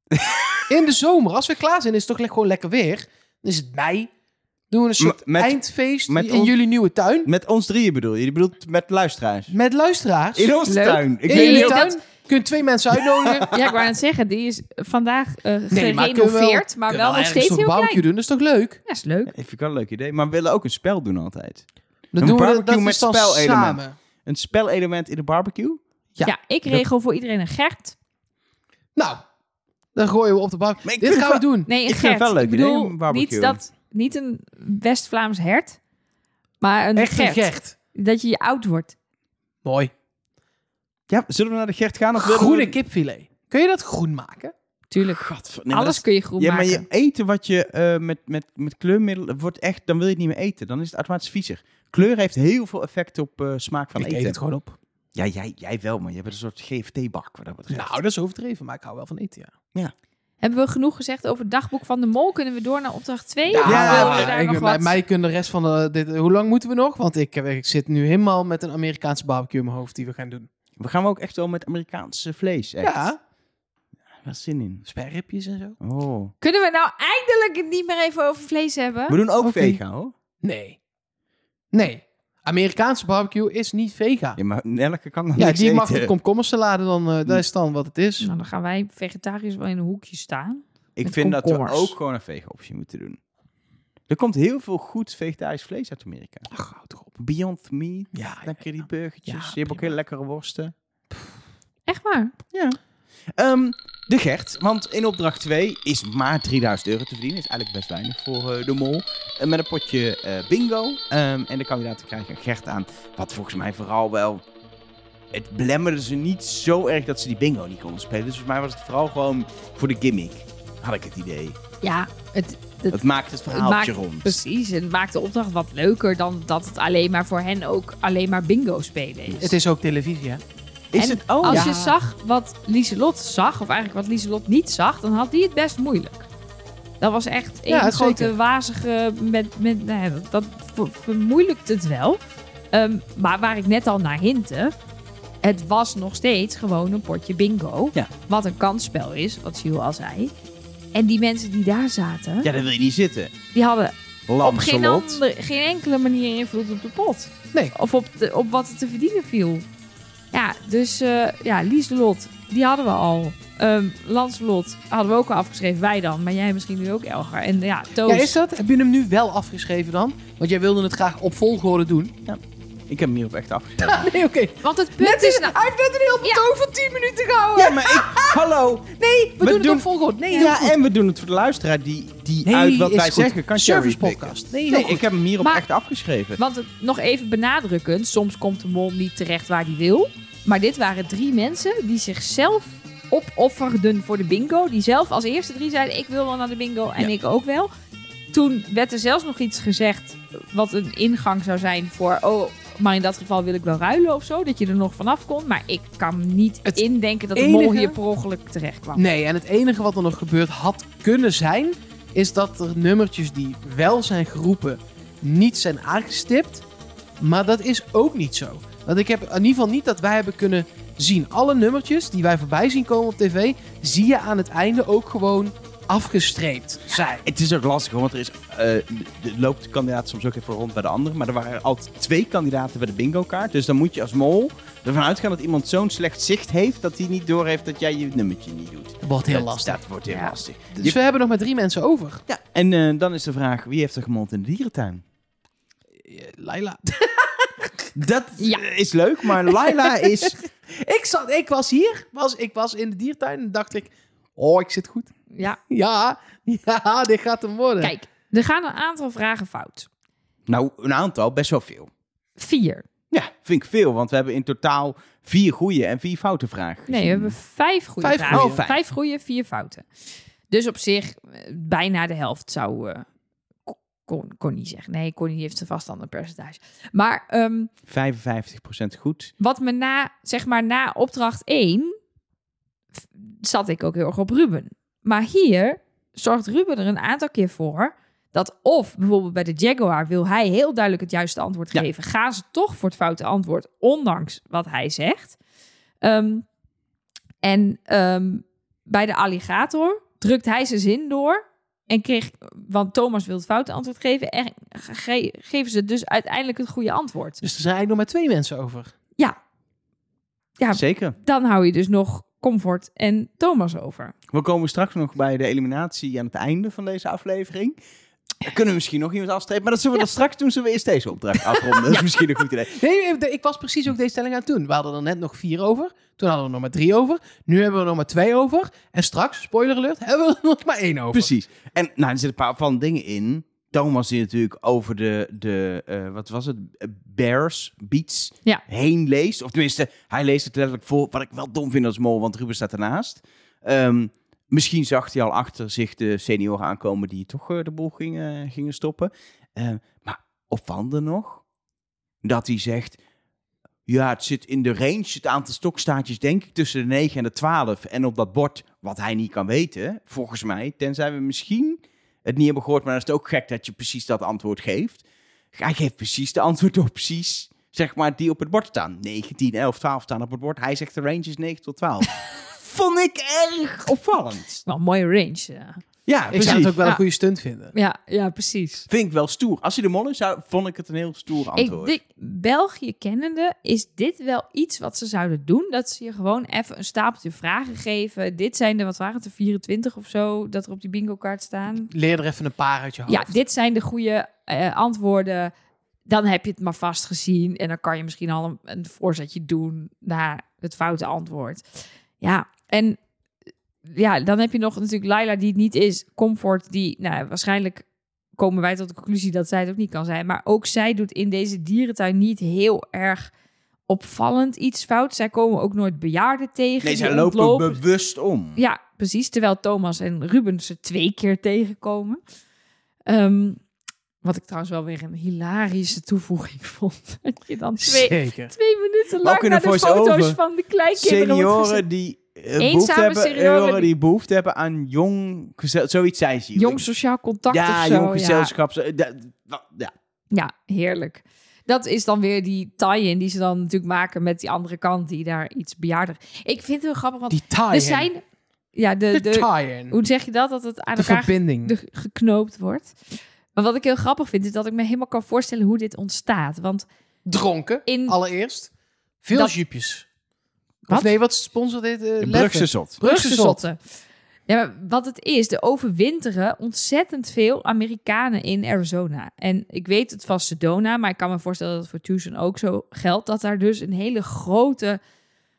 Speaker 3: In de zomer, als we klaar zijn, is het toch le- gewoon lekker weer. Dan is het mei. Doen we een soort
Speaker 1: met-
Speaker 3: eindfeest
Speaker 1: met
Speaker 3: in jullie nieuwe tuin.
Speaker 1: Met ons drieën bedoel je? Je bedoelt met luisteraars?
Speaker 3: Met luisteraars.
Speaker 1: In onze
Speaker 2: Leuk.
Speaker 1: tuin. Ik
Speaker 3: In
Speaker 1: weet
Speaker 3: jullie
Speaker 1: niet of-
Speaker 3: tuin. Kun je twee mensen uitnodigen.
Speaker 2: Ja, ik wou net zeggen, die is vandaag eh
Speaker 3: Nee, maar kunnen we wel-
Speaker 2: gerenoveerd, maar wel
Speaker 3: we
Speaker 2: nog steeds heel
Speaker 3: barbecue
Speaker 2: klein.
Speaker 3: doen, dat is toch leuk?
Speaker 2: Ja, is leuk.
Speaker 1: Ja, vind ik wel een leuk idee. Maar we willen ook een spel doen altijd.
Speaker 3: Dan
Speaker 1: Een
Speaker 3: doen we dat,
Speaker 1: barbecue
Speaker 3: dat
Speaker 1: met spelelement.
Speaker 3: samen.
Speaker 1: Een spelelement in de barbecue?
Speaker 3: Ja.
Speaker 2: Ja, ik regel voor iedereen een Gert.
Speaker 3: Nou, dan gooien we op de bank. Dit gaan we doen.
Speaker 2: Nee, een
Speaker 1: Ik vind het
Speaker 2: Gert.
Speaker 1: wel een leuk
Speaker 2: ik bedoel,
Speaker 1: idee, een barbecue.
Speaker 2: niet, dat, niet een West-Vlaams hert, Maar een
Speaker 3: Echt
Speaker 2: Gert,
Speaker 3: een Gert.
Speaker 2: Dat je je oud wordt.
Speaker 3: Mooi.
Speaker 1: Ja, zullen we naar de Gert gaan? Of willen
Speaker 3: Groene
Speaker 1: we...
Speaker 3: kipfilet. Kun je dat groen maken?
Speaker 2: Tuurlijk.
Speaker 1: Nee, maar
Speaker 2: Alles kun je groen
Speaker 1: is- Ja, maar
Speaker 2: maken.
Speaker 1: je eten wat je eh, met, met, met kleurmiddelen wordt echt, dan wil je het niet meer eten. Dan is het automatisch viezer. Kleur heeft heel veel effect op eh, smaak van
Speaker 3: ik
Speaker 1: eten.
Speaker 3: eet het gewoon op.
Speaker 1: Ja, jij, jij wel, maar je bent een soort GFT-bak wat.
Speaker 3: Nou, dat is overdreven, maar ik hou wel van eten, ja.
Speaker 2: Hebben we genoeg gezegd over het dagboek van de mol? Kunnen we door naar opdracht 2?
Speaker 1: Ja, ja,
Speaker 3: ik,
Speaker 2: nog
Speaker 3: mij,
Speaker 2: wat?
Speaker 3: mij kunnen de rest van de... Dit, hoe lang moeten we nog? Want ik, ik zit nu helemaal met een Amerikaanse barbecue in mijn hoofd die we gaan doen.
Speaker 1: We gaan ook echt wel met Amerikaanse vlees. Echt.
Speaker 3: Ja,
Speaker 1: Wel zin in.
Speaker 3: sperripjes en zo.
Speaker 2: Oh. Kunnen we nou eindelijk het niet meer even over vlees hebben?
Speaker 1: We doen ook vegan, hoor.
Speaker 3: Nee. Nee. Amerikaanse barbecue is niet vegan.
Speaker 1: Ja, maar Nelke kan nog
Speaker 3: Ja,
Speaker 1: niks
Speaker 3: die mag
Speaker 1: eten.
Speaker 3: de komkommersalade dan, eh dat is dan wat het is.
Speaker 2: Nou, dan gaan wij vegetariërs wel in een hoekje staan.
Speaker 1: Ik
Speaker 2: met
Speaker 1: vind dat we
Speaker 2: komkommers.
Speaker 1: ook gewoon een vegan optie moeten doen. Er komt heel veel goed vegetarisch vlees uit Amerika.
Speaker 3: Ach, houd toch op.
Speaker 1: Beyond Meat,
Speaker 3: Ja,
Speaker 1: lekker die burgertjes.
Speaker 3: Ja,
Speaker 1: je hebt ook
Speaker 3: prima.
Speaker 1: hele lekkere worsten.
Speaker 2: Echt waar?
Speaker 1: Ja. Ehm, de Gert, want in opdracht 2 is maar 3000 euro te verdienen. Is eigenlijk best weinig voor eh, de mol. Eh, met een potje eh, bingo. Ehm, en de kandidaten krijgen een Gert aan. Wat volgens mij vooral wel... Het belemmerde ze niet zo erg dat ze die bingo niet konden spelen. Dus volgens mij was het vooral gewoon voor de gimmick. Had ik het idee.
Speaker 2: Ja, het, het,
Speaker 1: Het maakt het
Speaker 2: het
Speaker 1: verhaaltje
Speaker 2: maakt,
Speaker 1: rond.
Speaker 2: precies. Het maakt de opdracht wat leuker dan dat het alleen maar voor hen ook alleen maar bingo spelen is.
Speaker 3: Het is ook televisie, hè?
Speaker 1: Is
Speaker 2: En
Speaker 1: het... Oh,
Speaker 2: Als
Speaker 1: ja.
Speaker 2: je zag wat Lieselot zag, of eigenlijk wat Lieselot niet zag, dan had die het best moeilijk. Dat was echt een
Speaker 3: Ja,
Speaker 2: grote
Speaker 3: zeker.
Speaker 2: wazige... Met, met, nou ja, dat, dat ver- vermoeilijkt het wel. Ehm, maar waar ik net al naar hintte... Het was nog steeds gewoon een potje bingo.
Speaker 1: Ja.
Speaker 2: Wat een kansspel is, wat Jules al zei. En die mensen die daar zaten,
Speaker 1: Ja, daar wil je niet zitten.
Speaker 2: die hadden op geen, andere, geen enkele manier invloed op de pot.
Speaker 3: Nee.
Speaker 2: Of op, de, op wat er te verdienen viel. Ja, dus eh ja, Lieselot, die hadden we al. Ehm Lancelot hadden we ook al afgeschreven, wij dan. Maar jij misschien nu ook Elger. En ja, Toos.
Speaker 3: Ja, is dat? Heb je hem nu wel afgeschreven dan? Want jij wilde het graag op volgorde doen.
Speaker 1: Ik heb hem hierop echt afgeschreven.
Speaker 3: Nee, oké.
Speaker 2: Want het punt is... Nou,
Speaker 3: Hij heeft net een heel
Speaker 2: Ja.
Speaker 3: betoog van 10 minuten gehouden.
Speaker 1: ja, maar ik... Hallo!
Speaker 3: Nee, we,
Speaker 1: We
Speaker 3: doen,
Speaker 1: doen-
Speaker 3: het op volgorde. Nee,
Speaker 1: Ja, en we doen het voor de luisteraar die, die
Speaker 3: Nee,
Speaker 1: uit wat
Speaker 3: is
Speaker 1: wij
Speaker 3: goed.
Speaker 1: zeggen kan
Speaker 3: Service podcast. Nee,
Speaker 1: ik heb hem hierop
Speaker 2: Maar-
Speaker 1: echt afgeschreven.
Speaker 2: want het, nog even benadrukkend, soms komt de mol niet terecht waar hij wil. Maar dit waren drie mensen die zichzelf opofferden voor de bingo. Die zelf als eerste drie zeiden, ik wil wel naar de bingo en
Speaker 1: Ja.
Speaker 2: ik ook wel. Toen werd er zelfs nog iets gezegd wat een ingang zou zijn voor... Oh, maar in dat geval wil ik wel ruilen of zo. Dat je er nog vanaf kon. Maar ik kan niet
Speaker 3: Het
Speaker 2: indenken dat de mol hier per ongeluk terecht kwam.
Speaker 3: Nee, en het enige wat er nog gebeurd had kunnen zijn... is dat er nummertjes die wel zijn geroepen niet zijn aangestipt. Maar dat is ook niet zo. Want ik heb in ieder geval niet dat wij hebben kunnen zien. Alle nummertjes die wij voorbij zien komen op tv... zie je aan het einde ook gewoon afgestreept zijn.
Speaker 1: Het is ook lastig, want er is, eh, loopt de kandidaat soms ook even rond bij de andere. Maar er waren altijd twee kandidaten bij de bingo kaart. Dus dan moet je als mol ervan uitgaan dat iemand zo'n slecht zicht heeft... dat hij niet doorheeft dat jij je nummertje niet doet.
Speaker 3: Dat wordt heel
Speaker 1: dat,
Speaker 3: lastig.
Speaker 1: Dat wordt heel
Speaker 2: Ja.
Speaker 1: lastig.
Speaker 3: Dus we hebben nog maar drie mensen over.
Speaker 1: Ja, en eh, dan is de vraag, wie heeft er gemold in de dierentuin?
Speaker 3: Eh, Laila.
Speaker 1: Dat
Speaker 2: Ja.
Speaker 1: is leuk, maar Laila is...
Speaker 3: Ik, zat, ik was hier, was, ik was in de diertuin en dacht ik... Oh, ik zit goed.
Speaker 2: Ja,
Speaker 3: Ja, ja, dit gaat hem worden.
Speaker 2: kijk. Er gaan een aantal vragen fout.
Speaker 1: Nou, een aantal, best wel veel.
Speaker 2: Vier.
Speaker 1: Ja, vind ik veel, want we hebben in totaal vier goede en vier foute vragen.
Speaker 2: Nee, we hebben vijf goede
Speaker 3: Vijf
Speaker 2: vragen.
Speaker 1: Oh, vijf.
Speaker 2: vijf goede, vier fouten. Dus op zich, eh, bijna de helft zou... eh, kon, kon niet zeggen. Nee, Connie heeft een vast ander percentage. Maar ehm,
Speaker 1: 55% goed.
Speaker 2: wat me na, zeg maar, na opdracht 1 f- zat ik ook heel erg op Ruben. Maar hier zorgt Ruben er een aantal keer voor dat of bijvoorbeeld bij de Jaguar wil hij heel duidelijk het juiste antwoord
Speaker 1: Ja.
Speaker 2: geven. Gaan ze toch voor het foute antwoord, ondanks wat hij zegt. Ehm, en ehm, bij de alligator drukt hij zijn zin door en kreeg, want Thomas wil het foute antwoord geven en ge- geven ze dus uiteindelijk het goede antwoord.
Speaker 3: Dus er zijn eigenlijk nog maar twee mensen over.
Speaker 2: Ja. Ja,
Speaker 1: Zeker.
Speaker 2: dan hou je dus nog Comfort en Thomas over.
Speaker 1: We komen straks nog bij de eliminatie aan het einde van deze aflevering. Dan kunnen we misschien nog iemand afstrepen, maar dat zullen we dan straks doen. Zullen we eerst deze opdracht afronden? Dat is misschien een goed idee.
Speaker 3: Nee, ik was precies ook deze stelling aan het doen. We hadden er net nog vier over. Toen hadden we er nog maar drie over. Nu hebben we er nog maar twee over. En straks, spoiler alert, hebben we er nog maar één over.
Speaker 1: Precies. En nou, er zitten een paar van dingen in. Thomas die natuurlijk over de, de eh, wat was het, Eh, Bears, Beats
Speaker 2: Ja.
Speaker 1: heen leest. Of tenminste, hij leest het letterlijk voor, wat ik wel dom vind als mol, want Ruben staat ernaast. Ehm, misschien zag hij al achter zich de senioren aankomen die toch eh, de boel gingen, gingen stoppen. Eh, maar opvallende nog, dat hij zegt... Ja, het zit in de range, het aantal stokstaartjes, denk ik, tussen de 9 en de 12. En op dat bord, wat hij niet kan weten, volgens mij, tenzij we misschien het niet hebben gehoord, maar dan is het ook gek dat je precies dat antwoord geeft. Hij geeft precies de antwoord op precies, zeg maar, die op het bord staan. 9, 10, 11, 12 staan op het bord. Hij zegt de range is 9 tot 12. Vond ik erg opvallend.
Speaker 2: Wel een mooie range. Ja,
Speaker 1: Ja,
Speaker 3: Ik
Speaker 1: precies.
Speaker 3: zou het ook wel
Speaker 2: Ja.
Speaker 3: een goede stunt vinden.
Speaker 2: ja, ja precies.
Speaker 1: Vind ik wel stoer. Als hij de mol is, zou, vond ik het een heel stoer
Speaker 2: Ik
Speaker 1: antwoord.
Speaker 2: denk, België kennende, is dit wel iets wat ze zouden doen. Dat ze je gewoon even een stapeltje vragen geven. Dit zijn de, wat waren het, de 24 of zo, dat er op die bingo kaart staan.
Speaker 3: Leer er even een paar uit je hoofd.
Speaker 2: Ja, dit zijn de goede eh, antwoorden. Dan heb je het maar vast gezien. En dan kan je misschien al een, een voorzetje doen naar het foute antwoord. Ja, en ja, dan heb je nog natuurlijk Laila die het niet is. Comfort die, nou, waarschijnlijk komen wij tot de conclusie dat zij het ook niet kan zijn. Maar ook zij doet in deze dierentuin niet heel erg opvallend iets fout. Zij komen ook nooit bejaarden tegen.
Speaker 1: nee, zij lopen
Speaker 2: ontlopen.
Speaker 1: bewust om.
Speaker 2: Ja, precies. Terwijl Thomas en Ruben ze twee keer tegenkomen. Ehm, wat ik trouwens wel weer een hilarische toevoeging vond. Dat je dan twee,
Speaker 3: Zeker.
Speaker 2: twee minuten lang naar de foto's van de kleinkinderen
Speaker 1: senioren die behoefte hebben,
Speaker 2: senioren
Speaker 1: senioren
Speaker 2: die-
Speaker 1: behoefte hebben aan jong gezel, zoiets zei ze.
Speaker 2: Jong sociaal contact of
Speaker 1: ja,
Speaker 2: zo.
Speaker 1: jong
Speaker 2: ja.
Speaker 1: gezelschap. wa- Ja,
Speaker 2: Ja, heerlijk. Dat is dan weer die tie-in die ze dan natuurlijk maken met die andere kant die daar iets bejaarder. Ik vind het heel grappig, want
Speaker 3: Die tie-in.
Speaker 2: er zijn... Ja, de,
Speaker 3: De
Speaker 2: de,
Speaker 3: tie-in.
Speaker 2: hoe zeg je dat? Dat het aan
Speaker 3: De
Speaker 2: elkaar
Speaker 3: verbinding.
Speaker 2: de, geknoopt wordt. Maar wat ik heel grappig vind, is dat ik me helemaal kan voorstellen hoe dit ontstaat. Want
Speaker 3: Dronken,
Speaker 2: in
Speaker 3: allereerst. Veel
Speaker 2: Dat-
Speaker 3: jupjes.
Speaker 2: Wat?
Speaker 3: Of nee, wat sponsort dit? Uh,
Speaker 1: Brugse zot.
Speaker 3: Brugse zot.
Speaker 2: Zotten. Ja, maar wat het is, er overwinteren ontzettend veel Amerikanen in Arizona. En ik weet het van Sedona, maar ik kan me voorstellen dat het voor Tucson ook zo geldt. Dat daar dus een hele grote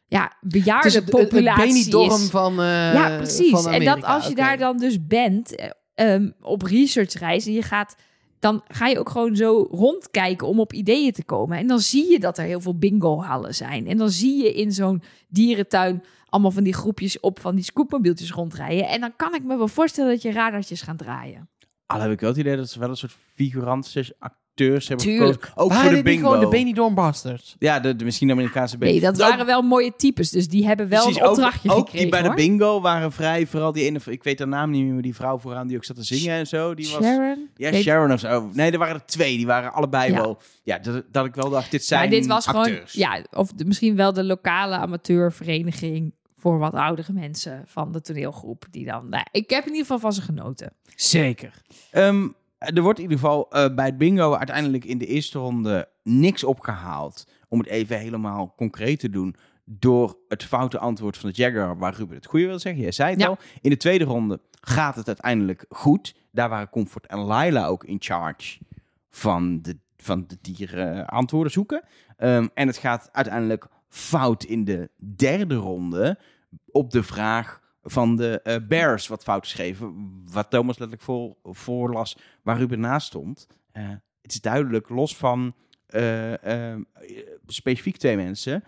Speaker 2: ja,
Speaker 3: Het is het, het, het Benidorm
Speaker 2: is.
Speaker 3: van eh
Speaker 2: ja, precies.
Speaker 3: van
Speaker 2: en dat als je daar dan dus bent ehm, op researchreis en je gaat, dan ga je ook gewoon zo rondkijken om op ideeën te komen. En dan zie je dat er heel veel bingo-hallen zijn. En dan zie je in zo'n dierentuin allemaal van die groepjes op van die scootmobieltjes rondrijden. En dan kan ik me wel voorstellen dat je radartjes gaan draaien.
Speaker 1: Al heb ik wel het idee dat ze wel een soort figuranten, acteurs hebben
Speaker 2: Tuurlijk.
Speaker 1: gekozen. Ook
Speaker 3: Waren
Speaker 1: voor de
Speaker 3: dit niet
Speaker 1: bingo.
Speaker 3: gewoon de Benidorm Bastards?
Speaker 1: ja, de, de, misschien de Amerikaanse bingo.
Speaker 2: Nee, dat waren wel mooie types, dus die hebben wel
Speaker 1: Precies,
Speaker 2: een opdrachtje
Speaker 1: ook, ook
Speaker 2: gekregen.
Speaker 1: die bij de bingo waren vrij, vooral die ene, ik weet haar naam niet meer, maar die vrouw vooraan die ook zat te zingen en zo. Die was,
Speaker 2: Sharon?
Speaker 1: ja,
Speaker 2: Weet-
Speaker 1: Sharon of zo. Nee, er waren er twee, die waren allebei
Speaker 2: Ja.
Speaker 1: wel. Ja, dat, dat ik wel dacht, dit zijn
Speaker 2: maar dit was
Speaker 1: acteurs.
Speaker 2: gewoon, ja, of de- misschien wel de lokale amateurvereniging voor wat oudere mensen van de toneelgroep. Die dan, nou, ik heb in ieder geval van ze genoten.
Speaker 3: Zeker.
Speaker 1: Ehm, er wordt in ieder geval eh, bij het bingo uiteindelijk in de eerste ronde niks opgehaald. Om het even helemaal concreet te doen. Door het foute antwoord van de Jagger, waar Ruben het goede wil zeggen. Jij zei het
Speaker 2: Ja.
Speaker 1: al. In de tweede ronde gaat het uiteindelijk goed. Daar waren Comfort en Laila ook in charge van de, van de dieren antwoorden zoeken. Ehm, en het gaat uiteindelijk fout in de derde ronde op de vraag van de eh, Bears wat fout geschreven. Wat Thomas letterlijk voor, voorlas waar Ruben naast stond. Eh, het is duidelijk, los van eh, specifiek twee mensen.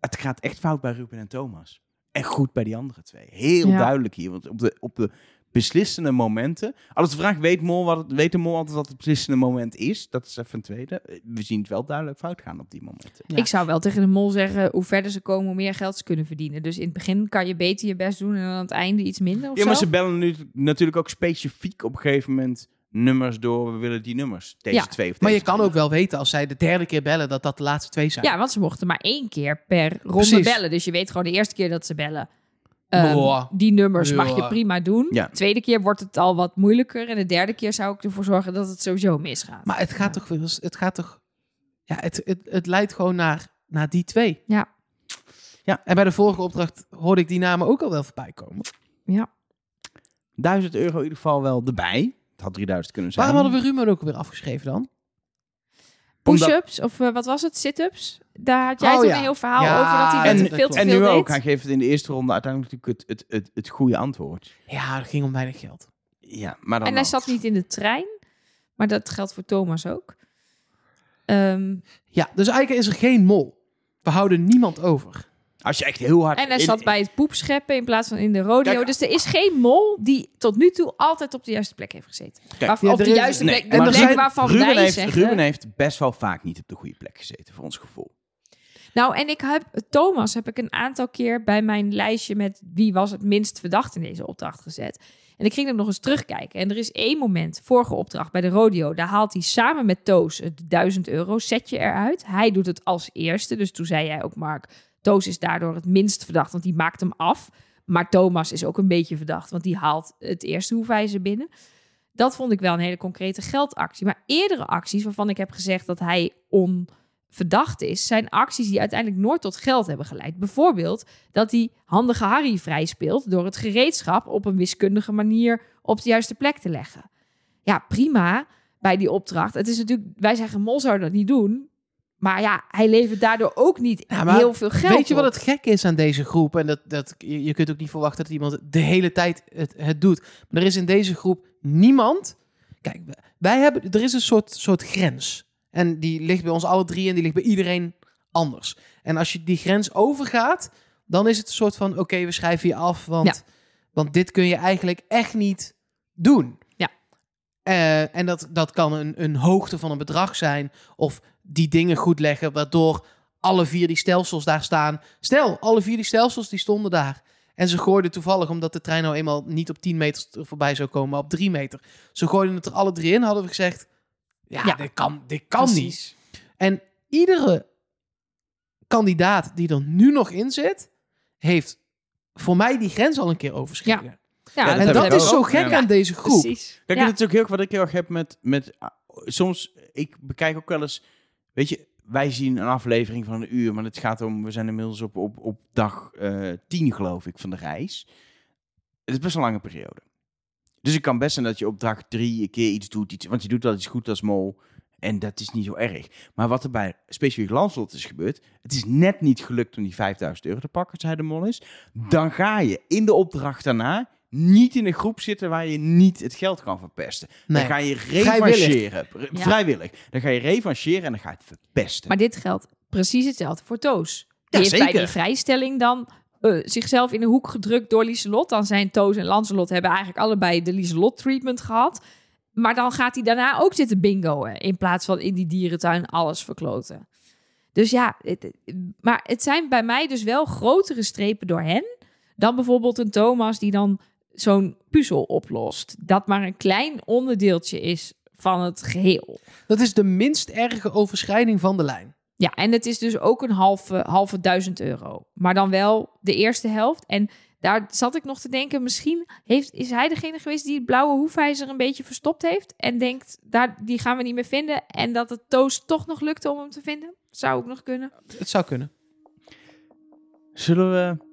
Speaker 1: Het gaat echt fout bij Ruben en Thomas. En goed bij die andere twee. Heel
Speaker 2: Ja.
Speaker 1: duidelijk hier. Want op de, op de beslissende momenten. Als de vraag weet, Mol wat het, weet de Mol altijd wat het beslissende moment is. Dat is even een tweede. We zien het wel duidelijk fout gaan op die momenten.
Speaker 3: Ja.
Speaker 2: Ik zou wel tegen de mol zeggen, hoe verder ze komen, hoe meer geld ze kunnen verdienen. Dus in het begin kan je beter je best doen en aan het einde iets minder of
Speaker 1: Ja, maar
Speaker 2: zo.
Speaker 1: ze bellen nu natuurlijk ook specifiek op een gegeven moment nummers door. We willen die nummers. Deze
Speaker 2: Ja.
Speaker 1: twee of
Speaker 3: Maar je
Speaker 1: deze
Speaker 3: kan ook wel weten als zij de derde keer bellen dat dat de laatste twee zijn.
Speaker 2: Ja, want ze mochten maar één keer per ronde
Speaker 3: Precies.
Speaker 2: bellen. Dus je weet gewoon de eerste keer dat ze bellen. Ehm, die nummers mag je prima doen.
Speaker 1: Ja.
Speaker 2: Tweede keer wordt het al wat moeilijker. En de derde keer zou ik ervoor zorgen dat het sowieso misgaat.
Speaker 3: Maar het gaat toch wel eens- het gaat toch, ja, het, het, het leidt gewoon naar, naar die twee.
Speaker 2: Ja.
Speaker 1: Ja.
Speaker 3: En bij de vorige opdracht hoorde ik die namen ook al wel voorbij komen.
Speaker 2: Ja.
Speaker 1: 1000 euro in ieder geval wel erbij. Het had 3000 kunnen zijn.
Speaker 3: Waarom hadden we Ruben ook weer afgeschreven dan?
Speaker 2: Push-ups of eh, wat was het? Sit-ups? Daar had jij
Speaker 3: Oh,
Speaker 2: toen
Speaker 3: ja.
Speaker 2: een heel verhaal
Speaker 3: Ja,
Speaker 2: over dat hij
Speaker 1: en-
Speaker 2: veel te
Speaker 1: En
Speaker 2: veel
Speaker 1: nu
Speaker 2: deed.
Speaker 1: ook. Hij geeft het in de eerste ronde uiteindelijk natuurlijk het, het, het, het goede antwoord.
Speaker 3: Ja, het ging om weinig geld.
Speaker 1: Ja, maar dan
Speaker 2: En hij
Speaker 1: ook.
Speaker 2: zat niet in de trein. Maar dat geldt voor Thomas ook. Ehm,
Speaker 3: Ja, dus eigenlijk is er geen mol. We houden niemand over.
Speaker 1: Als je echt heel hard...
Speaker 2: en hij
Speaker 1: in-
Speaker 2: zat bij het poepscheppen in plaats van in de rodeo.
Speaker 1: Kijk,
Speaker 2: dus er is geen mol die tot nu toe altijd op de juiste plek heeft gezeten.
Speaker 1: Kijk,
Speaker 3: ja, er
Speaker 2: de
Speaker 3: is-
Speaker 2: juiste
Speaker 1: nee,
Speaker 2: plek, de
Speaker 3: maar
Speaker 2: plek
Speaker 3: zijn-
Speaker 2: waarvan
Speaker 1: Ruben
Speaker 2: wij
Speaker 1: heeft,
Speaker 2: zeggen...
Speaker 1: Ruben heeft best wel vaak niet op de goede plek gezeten, voor ons gevoel.
Speaker 2: Nou, en ik heb Thomas heb ik een aantal keer bij mijn lijstje met wie was het minst verdacht in deze opdracht gezet. En ik ging er nog eens terugkijken. En er is één moment, vorige opdracht bij de rodeo, daar haalt hij samen met Toos het 1000 euro setje eruit. Hij doet het als eerste. Dus toen zei jij ook, Mark, Toos is daardoor het minst verdacht, want die maakt hem af. Maar Thomas is ook een beetje verdacht, want die haalt het eerste hoefijzer binnen. Dat vond ik wel een hele concrete geldactie. Maar eerdere acties waarvan ik heb gezegd dat hij onverdacht is, zijn acties die uiteindelijk nooit tot geld hebben geleid. Bijvoorbeeld dat hij handige Harry vrij speelt door het gereedschap op een wiskundige manier op de juiste plek te leggen. Ja, prima bij die opdracht. Het is natuurlijk, wij zeggen Mol zou dat niet doen. Maar ja, hij levert daardoor ook niet
Speaker 3: Ja,
Speaker 2: heel veel geld
Speaker 3: Weet je wat het gek is aan deze groep? En dat, dat, je, kunt ook niet verwachten dat iemand de hele tijd het, het doet. Maar er is in deze groep niemand... Kijk, wij hebben, er is een soort, soort grens. En die ligt bij ons alle drie en die ligt bij iedereen anders. En als je die grens overgaat, dan is het een soort van... Oké, we schrijven je af, want,
Speaker 2: Ja.
Speaker 3: want dit kun je eigenlijk echt niet doen.
Speaker 2: Ja.
Speaker 3: Eh, en dat, dat kan een, een hoogte van een bedrag zijn. Of die dingen goed leggen, waardoor alle vier die stelsels daar staan. Stel, alle vier die stelsels die stonden daar. En ze gooiden toevallig, omdat de trein nou eenmaal niet op 10 meter voorbij zou komen, maar op 3 meter. Ze gooiden het er alle drie in, hadden we gezegd. Ja,
Speaker 2: Ja.
Speaker 3: dit kan, dit kan niet. En iedere kandidaat die er nu nog in zit, heeft voor mij die grens al een keer overschreden.
Speaker 2: Ja,
Speaker 1: Ja,
Speaker 3: En
Speaker 1: dat
Speaker 3: is zo gek
Speaker 1: Ja.
Speaker 3: aan deze groep.
Speaker 2: Precies.
Speaker 1: Kijk,
Speaker 2: Ja.
Speaker 1: dat is ook heel erg wat ik heel erg heb met, met... Soms, ik bekijk ook wel eens... Weet je, wij zien een aflevering van een uur, maar het gaat om... We zijn inmiddels op, op, op dag eh 10, geloof ik, van de reis. Het is best een lange periode. Dus ik kan best zijn dat je op dag drie een keer iets doet. Iets, want je doet wel iets goed als mol. En dat is niet zo erg. Maar wat er bij specifiek Lanslot is gebeurd... Het is net niet gelukt om die 5000 euro te pakken, hij de mol is. Dan ga je in de opdracht daarna niet in een groep zitten waar je niet het geld kan verpesten.
Speaker 3: Nee.
Speaker 1: Dan ga je
Speaker 3: Vrijwillig.
Speaker 1: revancheren. Vrijwillig. Dan ga je revancheren en dan ga je het verpesten.
Speaker 2: Maar dit geldt precies hetzelfde voor Toos. Die
Speaker 1: Ja,
Speaker 2: heeft bij die vrijstelling dan eh, zichzelf in een hoek gedrukt door Lieselot. Dan zijn Toos en Lancelot hebben eigenlijk allebei de Lieselot treatment gehad. Maar dan gaat hij daarna ook zitten bingoen. In plaats van in die dierentuin alles verkloten. Dus ja, het- maar het zijn bij mij dus wel grotere strepen door hen. Dan bijvoorbeeld een Thomas die dan zo'n puzzel oplost. Dat maar een klein onderdeeltje is van het geheel.
Speaker 3: Dat is de minst erge overschrijding van de lijn.
Speaker 2: Ja, en het is dus ook een halve, halve duizend euro. Maar dan wel de eerste helft. En daar zat ik nog te denken, misschien heeft, is hij degene geweest die het blauwe hoefijzer een beetje verstopt heeft. En denkt, daar, die gaan we niet meer vinden. En dat het Toast toch nog lukte om hem te vinden. Zou ook nog kunnen.
Speaker 3: Het zou kunnen.
Speaker 1: Zullen we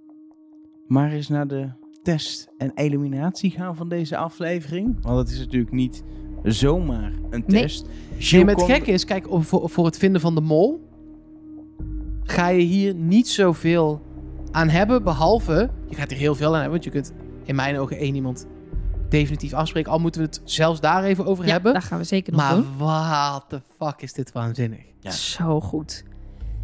Speaker 1: maar eens naar de test en eliminatie gaan van deze aflevering? Want het is natuurlijk niet zomaar een
Speaker 2: Nee.
Speaker 1: test.
Speaker 3: Nee,
Speaker 1: Gilles
Speaker 3: maar het
Speaker 1: kon-
Speaker 3: gekke is, kijk, om- voor, voor het vinden van de mol ga je hier niet zoveel aan hebben, behalve, je gaat hier heel veel aan hebben, want je kunt in mijn ogen één iemand definitief afspreken, al moeten we het zelfs daar even over
Speaker 2: Ja,
Speaker 3: hebben.
Speaker 2: dat gaan we zeker nog
Speaker 3: Maar
Speaker 2: doen.
Speaker 3: what the fuck is dit waanzinnig.
Speaker 1: Ja.
Speaker 2: Zo goed.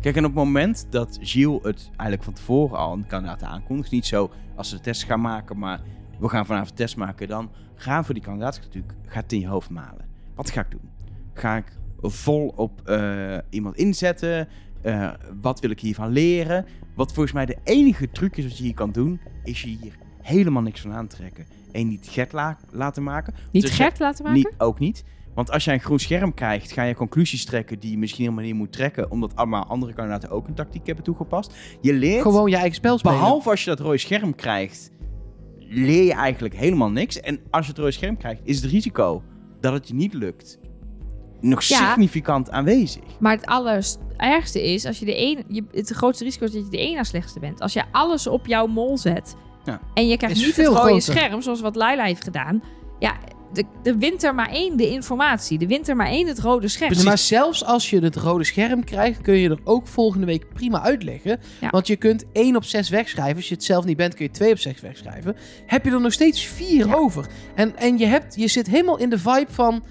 Speaker 1: Kijk, en op het moment dat Gilles het eigenlijk van tevoren al een kandidaat aankondigt, niet zo als ze de test gaan maken, maar we gaan vanavond test maken, dan gaan voor die kandidaat natuurlijk, gaat het in je hoofd malen. Wat ga ik doen? Ga ik vol op eh, iemand inzetten? Eh, wat wil ik hiervan leren? Wat volgens mij de enige truc is wat je hier kan doen, is je hier helemaal niks van aantrekken. En niet la- laten maken.
Speaker 2: Niet
Speaker 1: Dus
Speaker 2: Gert laten maken?
Speaker 1: Niet, ook niet. Want als jij een groen scherm krijgt, ga je conclusies trekken die je misschien helemaal niet moet trekken, omdat allemaal andere kandidaten ook een tactiek hebben toegepast. Je leert,
Speaker 3: Gewoon je eigen spel spelen.
Speaker 1: behalve als je dat rode scherm krijgt, leer je eigenlijk helemaal niks. En als je het rode scherm krijgt, is het risico dat het je niet lukt nog
Speaker 2: Ja.
Speaker 1: significant aanwezig.
Speaker 2: Maar het allerergste is, als je de een, je, het grootste risico is dat je de één na slechtste bent. Als je alles op jouw mol zet
Speaker 1: Ja.
Speaker 2: en je krijgt
Speaker 3: Is
Speaker 2: niet het
Speaker 3: veel
Speaker 2: rode
Speaker 3: groter.
Speaker 2: scherm, zoals wat Laila heeft gedaan. Ja, de, de wint er maar één de informatie. De wint er maar één het rode scherm.
Speaker 1: Precies.
Speaker 3: Maar zelfs als je het rode scherm krijgt, kun je er ook volgende week prima uitleggen.
Speaker 2: Ja.
Speaker 3: Want je kunt 1 op 6 wegschrijven. Als je het zelf niet bent, kun je 2 op 6 wegschrijven. Heb je er nog steeds 4
Speaker 2: Ja.
Speaker 3: over. En, en je, hebt, je zit helemaal in de vibe van...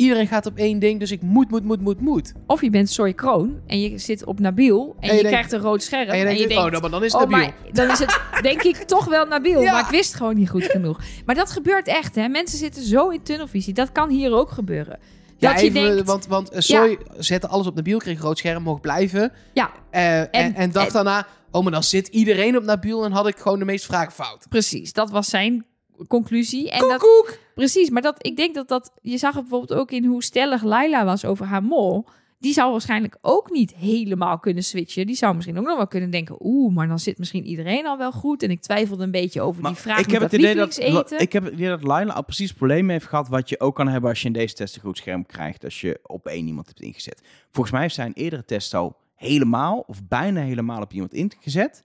Speaker 3: Iedereen gaat op één ding, dus ik moet, moet, moet, moet, moet.
Speaker 2: Of je bent Soy Kroon en je zit op Nabil en,
Speaker 3: En je
Speaker 2: je,
Speaker 3: denkt-
Speaker 2: krijgt een rood scherm.
Speaker 3: En je denkt, oh, nou, maar dan is het
Speaker 2: oh,
Speaker 3: Nabil.
Speaker 2: maar dan is het denk ik toch wel Nabil.
Speaker 3: Ja.
Speaker 2: Maar ik wist gewoon niet goed genoeg. Maar dat gebeurt echt, hè. Mensen zitten zo in tunnelvisie. Dat kan hier ook gebeuren.
Speaker 3: Ja,
Speaker 2: Dat je
Speaker 3: even,
Speaker 2: denkt,
Speaker 3: want, want eh, Soy zette alles op Nabil, kreeg een rood scherm, mocht blijven.
Speaker 2: ja,
Speaker 3: Eh, en, en,
Speaker 2: En-
Speaker 3: dacht
Speaker 2: en-
Speaker 3: daarna, oh, maar dan zit iedereen op Nabil en had ik gewoon de meeste vragen fout.
Speaker 2: precies. Dat was zijn conclusie. En dat,
Speaker 3: Koek.
Speaker 2: Precies, maar dat, ik denk dat dat... Je zag het bijvoorbeeld ook in hoe stellig Laila was over haar mol. Die zou waarschijnlijk ook niet helemaal kunnen switchen. Die zou misschien ook nog wel kunnen denken... Oeh, maar dan zit misschien iedereen al wel goed. En ik twijfelde een beetje over die vraag
Speaker 1: ik heb, het idee dat,
Speaker 2: lievelingseten.
Speaker 1: ik heb het idee dat Laila al precies het probleem heeft gehad wat je ook kan hebben als je in deze test een goed scherm krijgt als je op één iemand hebt ingezet. Volgens mij heeft zij een eerdere test al helemaal of bijna helemaal op iemand ingezet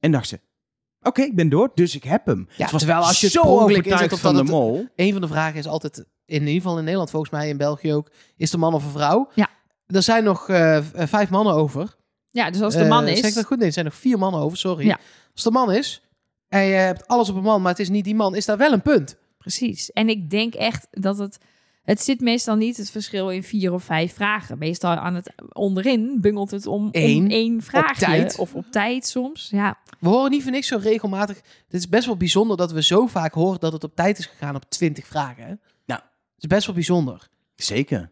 Speaker 1: en dacht ze, oké, ik ben door, dus ik heb hem.
Speaker 3: Ja, terwijl als je
Speaker 1: zo overtuigd
Speaker 3: inzet
Speaker 1: van de
Speaker 3: het-
Speaker 1: mol.
Speaker 3: Een van de vragen is altijd, in ieder geval in Nederland volgens mij, in België ook, is de man of een vrouw?
Speaker 2: Ja.
Speaker 3: Er zijn nog eh, eh, vijf mannen over.
Speaker 2: Ja, dus als de man
Speaker 3: Eh,
Speaker 2: is...
Speaker 3: Zeg ik dat goed? Nee, er zijn nog vier mannen over, sorry.
Speaker 2: Ja.
Speaker 3: Als de man is en je hebt alles op een man, maar het is niet die man, is daar wel een punt.
Speaker 2: Precies. En ik denk echt dat het... Het zit meestal niet het verschil in vier of vijf vragen. Meestal aan het onderin bungelt het om,
Speaker 3: Eén.
Speaker 2: om één vraagje.
Speaker 3: tijd.
Speaker 2: Of op tijd soms. Ja,
Speaker 3: We horen niet voor niks zo regelmatig. Het is best wel bijzonder dat we zo vaak horen dat het op tijd is gegaan op 20 vragen. Hè?
Speaker 1: Nou.
Speaker 3: Het is best wel bijzonder.
Speaker 1: Zeker.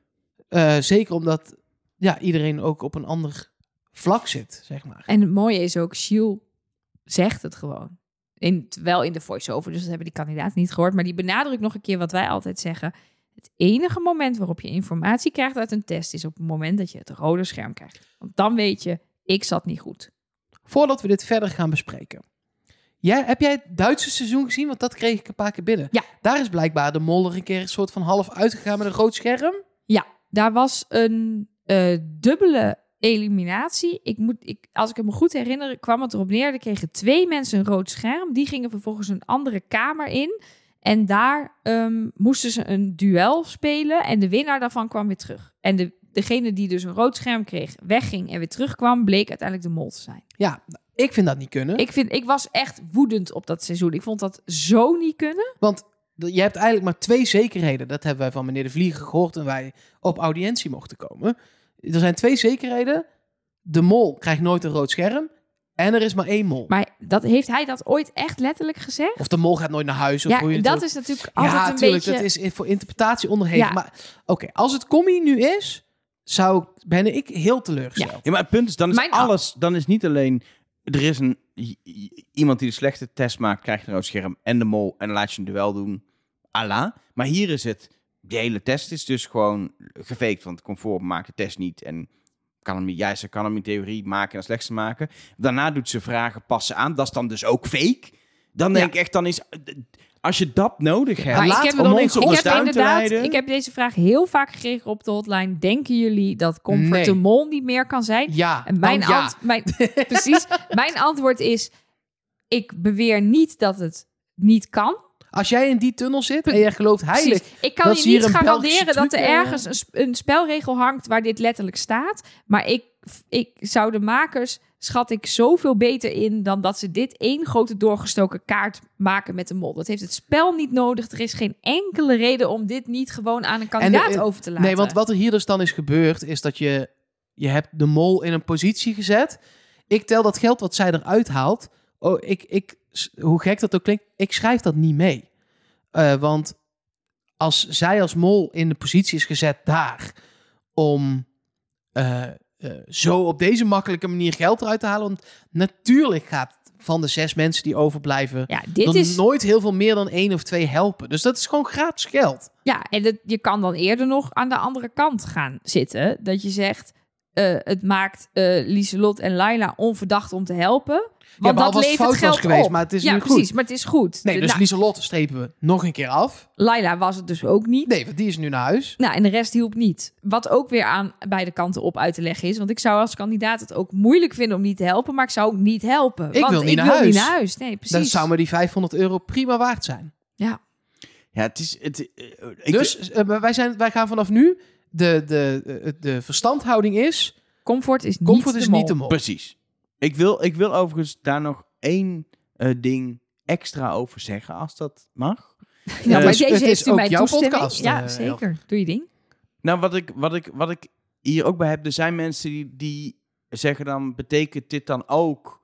Speaker 3: Eh, zeker omdat ja, iedereen ook op een ander vlak zit, zeg maar.
Speaker 2: En het mooie is ook, Shiel zegt het gewoon. In, wel in de voice-over, dus dat hebben die kandidaten niet gehoord. Maar die benadrukt nog een keer wat wij altijd zeggen. Het enige moment waarop je informatie krijgt uit een test... is op het moment dat je het rode scherm krijgt. Want dan weet je, ik zat niet goed.
Speaker 3: Voordat we dit verder gaan bespreken. Jij, heb jij het Duitse seizoen gezien? Want dat kreeg ik een paar keer binnen.
Speaker 2: Ja.
Speaker 3: Daar is blijkbaar de mol er een keer een soort van half uitgegaan met een rood scherm.
Speaker 2: Ja, daar was een eh, dubbele eliminatie. Ik moet, ik, als ik het me goed herinner, kwam het erop neer. Er kregen twee mensen een rood scherm. Die gingen vervolgens een andere kamer in. En daar ehm, moesten ze een duel spelen. En de winnaar daarvan kwam weer terug. En de, degene die dus een rood scherm kreeg, wegging en weer terugkwam, bleek uiteindelijk de mol te zijn.
Speaker 3: Ja, ik vind dat niet kunnen.
Speaker 2: Ik, vind, ik was echt woedend op dat seizoen. Ik vond dat zo niet kunnen.
Speaker 3: Want je hebt eigenlijk maar twee zekerheden. Dat hebben wij van meneer De Vlieger gehoord toen wij op audiëntie mochten komen. Er zijn twee zekerheden. De mol krijgt nooit een rood scherm. En er is maar één mol.
Speaker 2: Maar dat, heeft hij dat ooit echt letterlijk gezegd?
Speaker 3: Of de mol gaat nooit naar huis. Of
Speaker 2: Ja,
Speaker 3: hoe je
Speaker 2: dat is natuurlijk altijd
Speaker 3: ja,
Speaker 2: een
Speaker 3: tuurlijk,
Speaker 2: beetje...
Speaker 3: dat is in- voor interpretatie onderhevig.
Speaker 2: Ja.
Speaker 3: Maar oké, als het commie nu is, zou, ben ik heel teleurgesteld.
Speaker 1: Ja, maar het punt is, dan is
Speaker 2: Mijn-
Speaker 1: alles, dan is niet alleen, er is een, iemand die de slechte test maakt, krijgt een rood scherm en de mol en laat je een duel doen, ala. Maar hier is het, de hele test is dus gewoon gefaked, want comfort maakt de test niet en kan hem niet, juist, ze kan hem in theorie maken en als slechtste maken. Daarna doet ze vragen passen aan, dat is dan dus ook fake. Dan denk ik echt, dan is, als je dat nodig hebt,
Speaker 3: laten
Speaker 2: ik heb,
Speaker 1: om ons
Speaker 2: ik heb inderdaad, ik heb deze vraag heel vaak gekregen op de hotline. Denken jullie dat Comfort
Speaker 3: Nee.
Speaker 2: de Mol niet meer kan zijn?
Speaker 3: Ja,
Speaker 2: En mijn,
Speaker 3: dan ja.
Speaker 2: ant- mijn, precies, mijn antwoord is, ik beweer niet dat het niet kan.
Speaker 3: Als jij in die tunnel zit en je gelooft heilig...
Speaker 2: Precies. Ik kan
Speaker 3: dat
Speaker 2: je niet garanderen dat er
Speaker 3: eh,
Speaker 2: ergens een, sp- een spelregel hangt waar dit letterlijk staat. Maar ik, ik zou de makers, schat ik, zoveel beter in dan dat ze dit één grote doorgestoken kaart maken met de mol. Dat heeft het spel niet nodig. Er is geen enkele reden om dit niet gewoon aan een kandidaat
Speaker 3: eh,
Speaker 2: over te laten.
Speaker 3: Nee, want wat er hier dus dan is gebeurd, is dat je... Je hebt de mol in een positie gezet. Ik tel dat geld wat zij eruit haalt. Oh, ik, ik, hoe gek dat ook klinkt, ik schrijf dat niet mee. Eh, want als zij als mol in de positie is gezet daar om eh, eh, zo op deze makkelijke manier geld eruit te halen. Want natuurlijk gaat van de zes mensen die overblijven
Speaker 2: Ja, dit
Speaker 3: dan
Speaker 2: is...
Speaker 3: nooit heel veel meer dan één of twee helpen. Dus dat is gewoon gratis geld.
Speaker 2: Ja, en dat, je kan dan eerder nog aan de andere kant gaan zitten. Dat je zegt, het maakt Lieselot en Laila onverdacht om te helpen. Want
Speaker 3: behalve
Speaker 2: dat levert
Speaker 3: fout was
Speaker 2: geld
Speaker 3: geweest,
Speaker 2: op.
Speaker 3: maar het is
Speaker 2: ja,
Speaker 3: nu
Speaker 2: precies,
Speaker 3: goed.
Speaker 2: maar het is goed.
Speaker 3: Nee, dus
Speaker 2: nou,
Speaker 3: Lieselot strepen we nog een keer af.
Speaker 2: Laila was het dus ook niet.
Speaker 3: Nee, want die is nu naar huis.
Speaker 2: Nou, en de rest hielp niet. Wat ook weer aan beide kanten op uit te leggen is. Want ik zou als kandidaat het ook moeilijk vinden om niet te helpen. Maar ik zou ook niet helpen.
Speaker 3: Ik
Speaker 2: want
Speaker 3: wil niet
Speaker 2: ik
Speaker 3: naar
Speaker 2: wil
Speaker 3: huis.
Speaker 2: niet naar huis. Nee, precies.
Speaker 3: Dan zou me die 500 euro prima waard zijn.
Speaker 2: Ja,
Speaker 1: ja, het is, het, eh, ik,
Speaker 3: dus eh, wij, zijn, wij gaan vanaf nu... De, de, de, de verstandhouding is...
Speaker 2: comfort is
Speaker 3: Comfort
Speaker 2: niet
Speaker 3: is
Speaker 2: de mol.
Speaker 3: niet de mol.
Speaker 1: Precies. Ik wil, ik wil overigens daar nog één eh, ding extra over zeggen, als dat mag.
Speaker 2: Ja,
Speaker 1: Eh,
Speaker 2: maar
Speaker 1: het is-
Speaker 2: deze
Speaker 3: het is
Speaker 2: heeft u
Speaker 3: ook
Speaker 2: mijn
Speaker 3: jouw
Speaker 2: toestemming.
Speaker 3: podcast,
Speaker 2: Ja,
Speaker 3: eh,
Speaker 2: zeker. Doe je ding.
Speaker 1: Nou, wat ik, wat, ik, wat ik hier ook bij heb, er zijn mensen die, die zeggen dan, betekent dit dan ook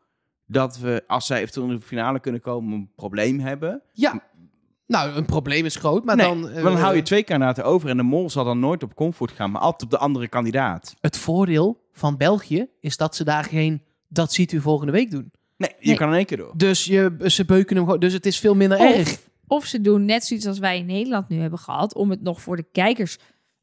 Speaker 1: dat we, als zij eventueel in de finale kunnen komen, een probleem hebben?
Speaker 3: Ja. Nou, een probleem is groot, maar
Speaker 1: nee,
Speaker 3: dan... eh,
Speaker 1: dan hou je twee kandidaten over en de mol zal dan nooit op comfort gaan, maar altijd op de andere kandidaat.
Speaker 3: Het voordeel van België is dat ze daar geen... Dat ziet u volgende week doen.
Speaker 1: Nee, je
Speaker 2: Nee.
Speaker 1: kan in één keer door.
Speaker 3: Dus je, ze beuken hem gewoon. Dus het is veel minder erg.
Speaker 2: Of, ze doen net zoiets als wij in Nederland nu hebben gehad, om het nog voor de kijkers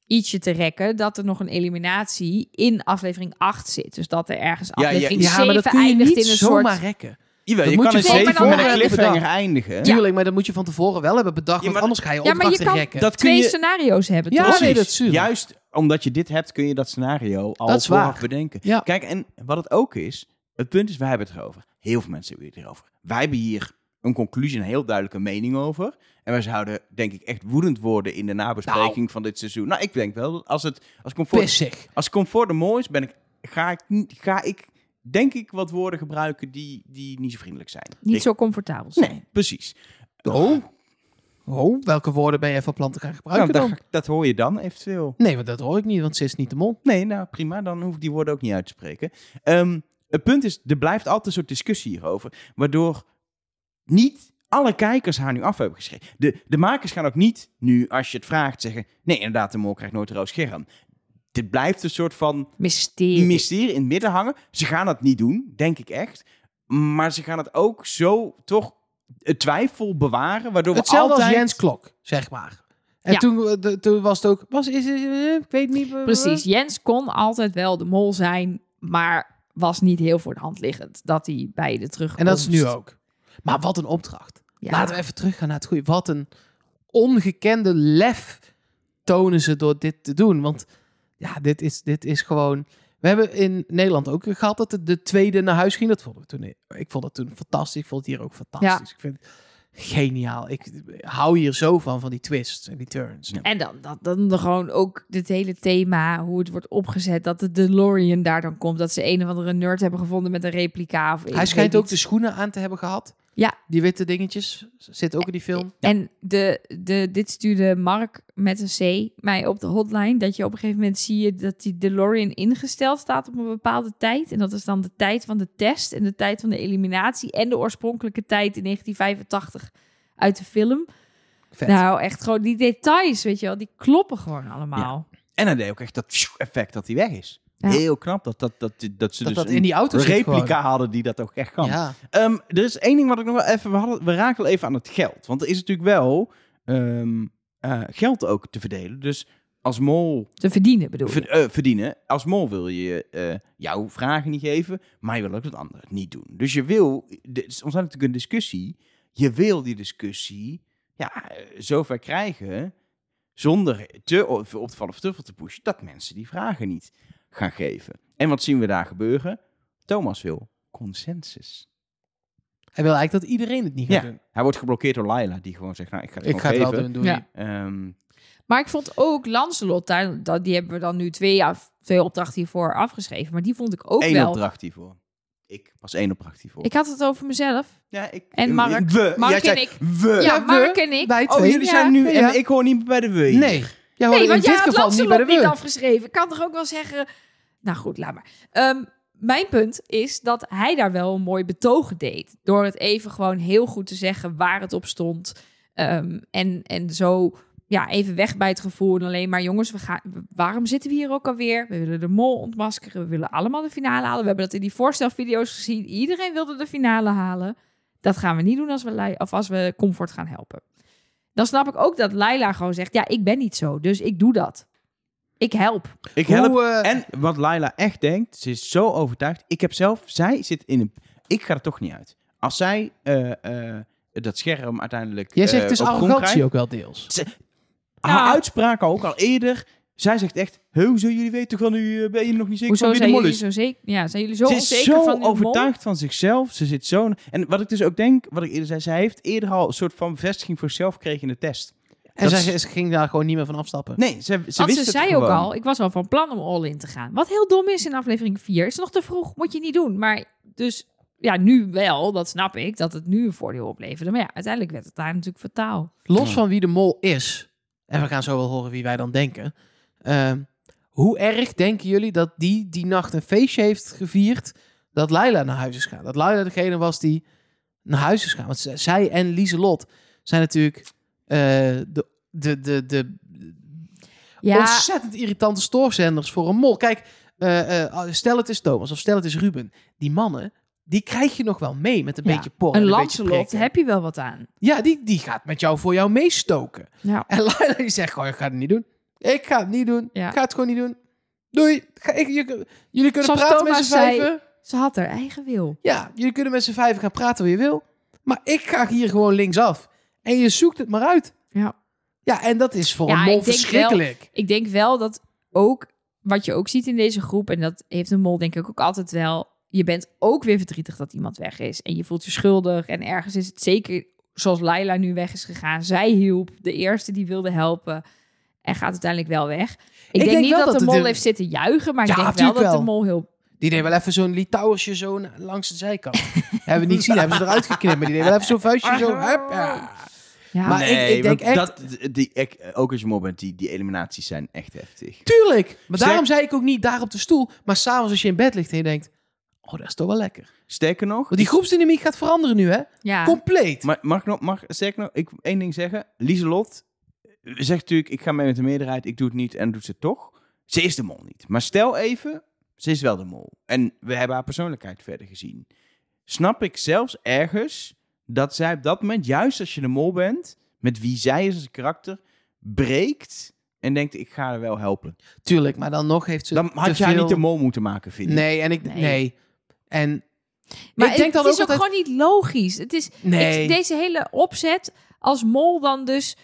Speaker 2: ietsje te rekken, dat er nog een eliminatie in aflevering 8 zit. Dus dat er ergens
Speaker 1: Ja, ja,
Speaker 2: aflevering
Speaker 3: Ja,
Speaker 2: 7
Speaker 3: maar dat kun je
Speaker 2: eindigt
Speaker 3: niet
Speaker 2: in een
Speaker 3: zomaar
Speaker 2: soort...
Speaker 3: rekken.
Speaker 1: Jawel, je
Speaker 3: moet
Speaker 1: kan
Speaker 3: je
Speaker 1: een zeven met een cliffhanger eindigen.
Speaker 3: Tuurlijk, maar dat moet je van tevoren wel hebben bedacht.
Speaker 1: Ja,
Speaker 3: want anders ga je
Speaker 2: Ja, maar je
Speaker 3: opdrachten
Speaker 2: kan-
Speaker 3: rekken.
Speaker 1: Dat kun
Speaker 2: Twee
Speaker 1: je...
Speaker 2: scenario's hebben,
Speaker 3: Ja,
Speaker 2: toch?
Speaker 3: nee, dat is
Speaker 1: Juist omdat je dit hebt, kun je dat scenario al
Speaker 3: Dat
Speaker 1: vooraf
Speaker 3: waar.
Speaker 1: bedenken.
Speaker 3: Ja.
Speaker 1: Kijk, en wat het ook is, het punt is, wij hebben het erover. Heel veel mensen hebben het erover. Wij hebben hier een conclusie, een heel duidelijke mening over. En wij zouden, denk ik, echt woedend worden in de nabespreking van dit seizoen. Nou, ik denk wel, dat als het als comfort,
Speaker 3: Pissig.
Speaker 1: als comfort de mooi is, ben ik, ga, ik, niet- ga ik, denk ik, wat woorden gebruiken die, die niet zo vriendelijk zijn.
Speaker 2: Niet
Speaker 1: Ik-
Speaker 2: zo comfortabel zijn.
Speaker 1: Nee, precies.
Speaker 3: Oh. Oh, welke woorden ben jij van plan te gaan
Speaker 1: Nou,
Speaker 3: gebruiken
Speaker 1: dat,
Speaker 3: dan?
Speaker 1: dat hoor je dan eventueel.
Speaker 3: Nee, want dat hoor ik niet, want ze is niet de mol.
Speaker 1: Nee, nou prima, dan hoef ik die woorden ook niet uit te spreken. Ehm, het punt is, er blijft altijd een soort discussie hierover, waardoor niet alle kijkers haar nu af hebben geschreven. De, de makers gaan ook niet nu, als je het vraagt, zeggen: nee, inderdaad, de mol krijgt nooit een rood scherm. Dit blijft een soort van
Speaker 2: Mysterie.
Speaker 1: mysterie in het midden hangen. Ze gaan dat niet doen, denk ik echt. Maar ze gaan het ook zo toch het twijfel bewaren, waardoor we
Speaker 3: Hetzelfde
Speaker 1: altijd...
Speaker 3: als Jens Klok, zeg maar. En
Speaker 2: Ja.
Speaker 3: toen, eh, de- toen was het ook... Was, is, is- eh, ik weet niet... eh,
Speaker 2: Precies. Jens kon altijd wel de mol zijn, maar was niet heel voor de hand liggend dat hij bij de terugkomst...
Speaker 3: En dat is nu ook. Maar wat een opdracht.
Speaker 2: Ja.
Speaker 3: Laten we even teruggaan naar het goede. Wat een ongekende lef tonen ze door dit te doen. Want ja, dit is, dit is gewoon... We hebben in Nederland ook gehad dat de, de tweede naar huis ging. Dat vonden we toen... Ik vond het toen fantastisch. Ik vond het hier ook fantastisch. Ik vind het geniaal. Ik hou hier zo van, van die twists en die turns.
Speaker 1: Ja.
Speaker 2: En dan, dat, dan gewoon ook het hele thema, hoe het wordt opgezet, dat de DeLorean daar dan komt. Dat ze een of andere nerd hebben gevonden met een replica. Of
Speaker 3: Hij schijnt ook de schoenen aan te hebben gehad.
Speaker 2: Ja.
Speaker 3: Die witte dingetjes. Zit ook in die film.
Speaker 2: En de, de, dit stuurde Mark met een C mij op de hotline. Dat je op een gegeven moment zie je dat die DeLorean ingesteld staat op een bepaalde tijd. En dat is dan de tijd van de test en de tijd van de eliminatie. En de oorspronkelijke tijd in 1985 uit de film.
Speaker 3: Vet.
Speaker 2: Nou, echt gewoon die details, weet je wel. Die kloppen gewoon allemaal.
Speaker 1: En hij deed ook echt dat effect dat hij weg is.
Speaker 2: Ja.
Speaker 1: Heel knap dat, dat, dat, dat ze
Speaker 3: Dat
Speaker 1: dus
Speaker 3: dat in die auto
Speaker 1: een
Speaker 3: zit
Speaker 1: replica hadden die dat ook echt kan.
Speaker 3: Ja.
Speaker 1: Ehm, er is één ding wat ik nog wel even... We, hadden, we raken wel even aan het geld. Want er is natuurlijk wel ehm, eh, geld ook te verdelen. Dus als mol
Speaker 2: Te verdienen bedoel
Speaker 1: ver- eh, verdienen. Als mol wil je eh, jouw vragen niet geven. Maar je wil ook dat anderen het niet doen. Dus je wil... Er is ontstaat natuurlijk een discussie. Je wil die discussie ja, zover krijgen... zonder te op op te vallen of te veel te pushen... dat mensen die vragen niet gaan geven. En wat zien we daar gebeuren? Thomas wil consensus.
Speaker 3: Hij wil eigenlijk dat iedereen het niet gaat
Speaker 1: Ja.
Speaker 3: doen.
Speaker 1: Hij wordt geblokkeerd door Laila, die gewoon zegt, nou, ik ga het
Speaker 3: Ik ga
Speaker 1: gewoon
Speaker 3: het wel doen, doe
Speaker 2: Ja.
Speaker 1: Ehm,
Speaker 2: Maar ik vond ook Lancelot, daar, dat, die hebben we dan nu twee, af, twee opdrachten hiervoor afgeschreven. Maar die vond ik ook
Speaker 1: één
Speaker 2: wel.
Speaker 1: opdracht hiervoor. Ik was één opdracht hiervoor.
Speaker 2: Ik had het over mezelf.
Speaker 1: ja, ik,
Speaker 2: En Mark.
Speaker 1: We.
Speaker 2: Mark
Speaker 1: Jij
Speaker 2: en
Speaker 1: zei
Speaker 2: ik.
Speaker 1: We.
Speaker 2: Ja,
Speaker 3: Ja, we.
Speaker 2: Mark en ik.
Speaker 3: Wij
Speaker 1: Oh, jullie
Speaker 2: Ja.
Speaker 1: zijn nu...
Speaker 3: Ja.
Speaker 1: En ik hoor niet bij de we. hier.
Speaker 3: Nee. Hoort
Speaker 2: Nee, want jij had Lancelot niet afgeschreven. Ik kan toch ook wel zeggen... Nou goed, laat maar. Ehm, mijn punt is dat hij daar wel een mooi betogen deed. Door het even gewoon heel goed te zeggen waar het op stond. Ehm, en, en zo ja, even weg bij het gevoel. En alleen maar jongens, we gaan, waarom zitten we hier ook alweer? We willen de mol ontmaskeren. We willen allemaal de finale halen. We hebben dat in die voorstelvideo's gezien. Iedereen wilde de finale halen. Dat gaan we niet doen als we, of als we Comfort gaan helpen. Dan snap ik ook dat Laila gewoon zegt... ja, ik ben niet zo, dus ik doe dat. Ik help.
Speaker 1: Ik help.
Speaker 3: Hoe, eh,
Speaker 1: En wat Laila echt denkt, ze is zo overtuigd. Ik heb zelf, zij zit in een... Ik ga er toch niet uit. Als zij eh, eh, dat scherm uiteindelijk
Speaker 3: Jij zegt
Speaker 1: groen
Speaker 3: arrogantie ook wel deels.
Speaker 1: Haar
Speaker 2: Ja.
Speaker 1: uitspraak ook al eerder. Zij zegt echt, hoezo jullie weten toch wel nu, ben je nog niet zeker
Speaker 2: Hoezo
Speaker 1: van wie de
Speaker 2: zijn
Speaker 1: mol
Speaker 2: jullie
Speaker 1: is?
Speaker 2: zo zeker? Ja, zijn jullie zo
Speaker 1: ze is zo
Speaker 2: van
Speaker 1: overtuigd van zichzelf. Ze zit zo... En wat ik dus ook denk, wat ik eerder zei, zij heeft eerder al een soort van bevestiging voor zichzelf gekregen in de test.
Speaker 3: En
Speaker 1: Dat
Speaker 3: zij
Speaker 1: is-
Speaker 3: ze ging daar gewoon niet meer van afstappen.
Speaker 1: Nee, ze, ze
Speaker 2: Want
Speaker 1: wist
Speaker 2: ze
Speaker 1: het
Speaker 2: zei ook al, ik was al van plan om all-in te gaan. Wat heel dom is in aflevering 4. Is nog te vroeg, moet je niet doen. Maar dus, ja, nu wel, dat snap ik, dat het nu een voordeel opleverde. Maar ja, uiteindelijk werd het daar natuurlijk fataal.
Speaker 3: Los van wie de mol is, en we gaan zo wel horen wie wij dan denken. Ehm, hoe erg denken jullie dat die die nacht een feestje heeft gevierd dat Laila naar huis is gegaan? Dat Laila degene was die naar huis is gegaan. Want zij en Lieselot zijn natuurlijk eh, de, de, de, de
Speaker 2: Ja,
Speaker 3: ontzettend irritante stoorzenders voor een mol. Kijk, eh, eh, stel het is Thomas of stel het is Ruben. Die mannen, die krijg je nog wel mee met een
Speaker 2: Ja,
Speaker 3: beetje por.
Speaker 2: een
Speaker 3: en beetje
Speaker 2: Lancelot heb je wel wat aan.
Speaker 3: Ja, die, die gaat met jou voor jou meestoken.
Speaker 2: Ja.
Speaker 3: En Laila die zegt gewoon, ik ga het niet doen. Ik ga het niet doen.
Speaker 2: Ja.
Speaker 3: Ik ga het gewoon niet doen. Doei. Ga, ik, jullie kunnen
Speaker 2: Zoals
Speaker 3: praten met z'n
Speaker 2: zei-
Speaker 3: vijven.
Speaker 2: Ze had haar eigen wil.
Speaker 3: Ja, jullie kunnen met z'n vijven gaan praten wat je wil. Maar ik ga hier gewoon linksaf. En je zoekt het maar uit.
Speaker 2: Ja.
Speaker 3: Ja, en dat is voor
Speaker 2: Ja,
Speaker 3: een mol
Speaker 2: ik
Speaker 3: verschrikkelijk.
Speaker 2: Ik denk wel dat ook, wat je ook ziet in deze groep, en dat heeft een mol denk ik ook altijd wel, je bent ook weer verdrietig dat iemand weg is. En je voelt je schuldig. En ergens is het zeker zoals Laila nu weg is gegaan. Zij hielp, de eerste die wilde helpen. En gaat uiteindelijk wel weg. Ik, denk,
Speaker 3: denk
Speaker 2: niet dat,
Speaker 3: dat
Speaker 2: de mol
Speaker 3: de-
Speaker 2: heeft zitten juichen, maar
Speaker 3: Ja,
Speaker 2: ik denk wel dat
Speaker 3: wel.
Speaker 2: de mol heel...
Speaker 3: Die deed wel even zo'n Litouwersje zo langs de zijkant. hebben we niet gezien, hebben ze eruit geknipt. Maar die deed wel even zo'n vuistje zo. Hup, ja.
Speaker 2: Ja,
Speaker 3: Maar ik- ik denk echt-
Speaker 1: Dat, die, ik, ook als je mol bent, die, die eliminaties zijn echt heftig.
Speaker 3: Tuurlijk. Maar
Speaker 1: Sterk-
Speaker 3: daarom zei ik ook niet daar op de stoel. Maar s'avonds als je in bed ligt en je denkt... Oh, dat is toch wel lekker.
Speaker 1: Sterker nog,
Speaker 3: Want die groepsdynamiek gaat veranderen nu, hè?
Speaker 2: ja.
Speaker 3: Compleet.
Speaker 1: Maar mag ik nog, mag, sterker nog, ik één ding zeggen. Lieselot zegt natuurlijk, ik ga mee met de meerderheid, ik doe het niet en doet ze het toch. Ze is de mol niet. Maar stel even, ze is wel de mol. En we hebben haar persoonlijkheid verder gezien. Snap ik zelfs ergens dat zij op dat moment, juist als je de mol bent, met wie zij is als karakter, breekt en denkt, ik ga haar wel helpen.
Speaker 3: Tuurlijk, maar dan nog heeft ze
Speaker 1: Dan had je haar
Speaker 3: veel-
Speaker 1: niet de mol moeten maken, vind ik.
Speaker 3: Nee, en ik... Nee.
Speaker 2: Nee.
Speaker 3: En
Speaker 2: Maar
Speaker 3: ik denk
Speaker 2: het
Speaker 3: dan
Speaker 2: is
Speaker 3: ook
Speaker 2: ook
Speaker 3: altijd...
Speaker 2: gewoon niet logisch. Het is,
Speaker 3: Nee.
Speaker 2: ik- deze hele opzet als mol dan dus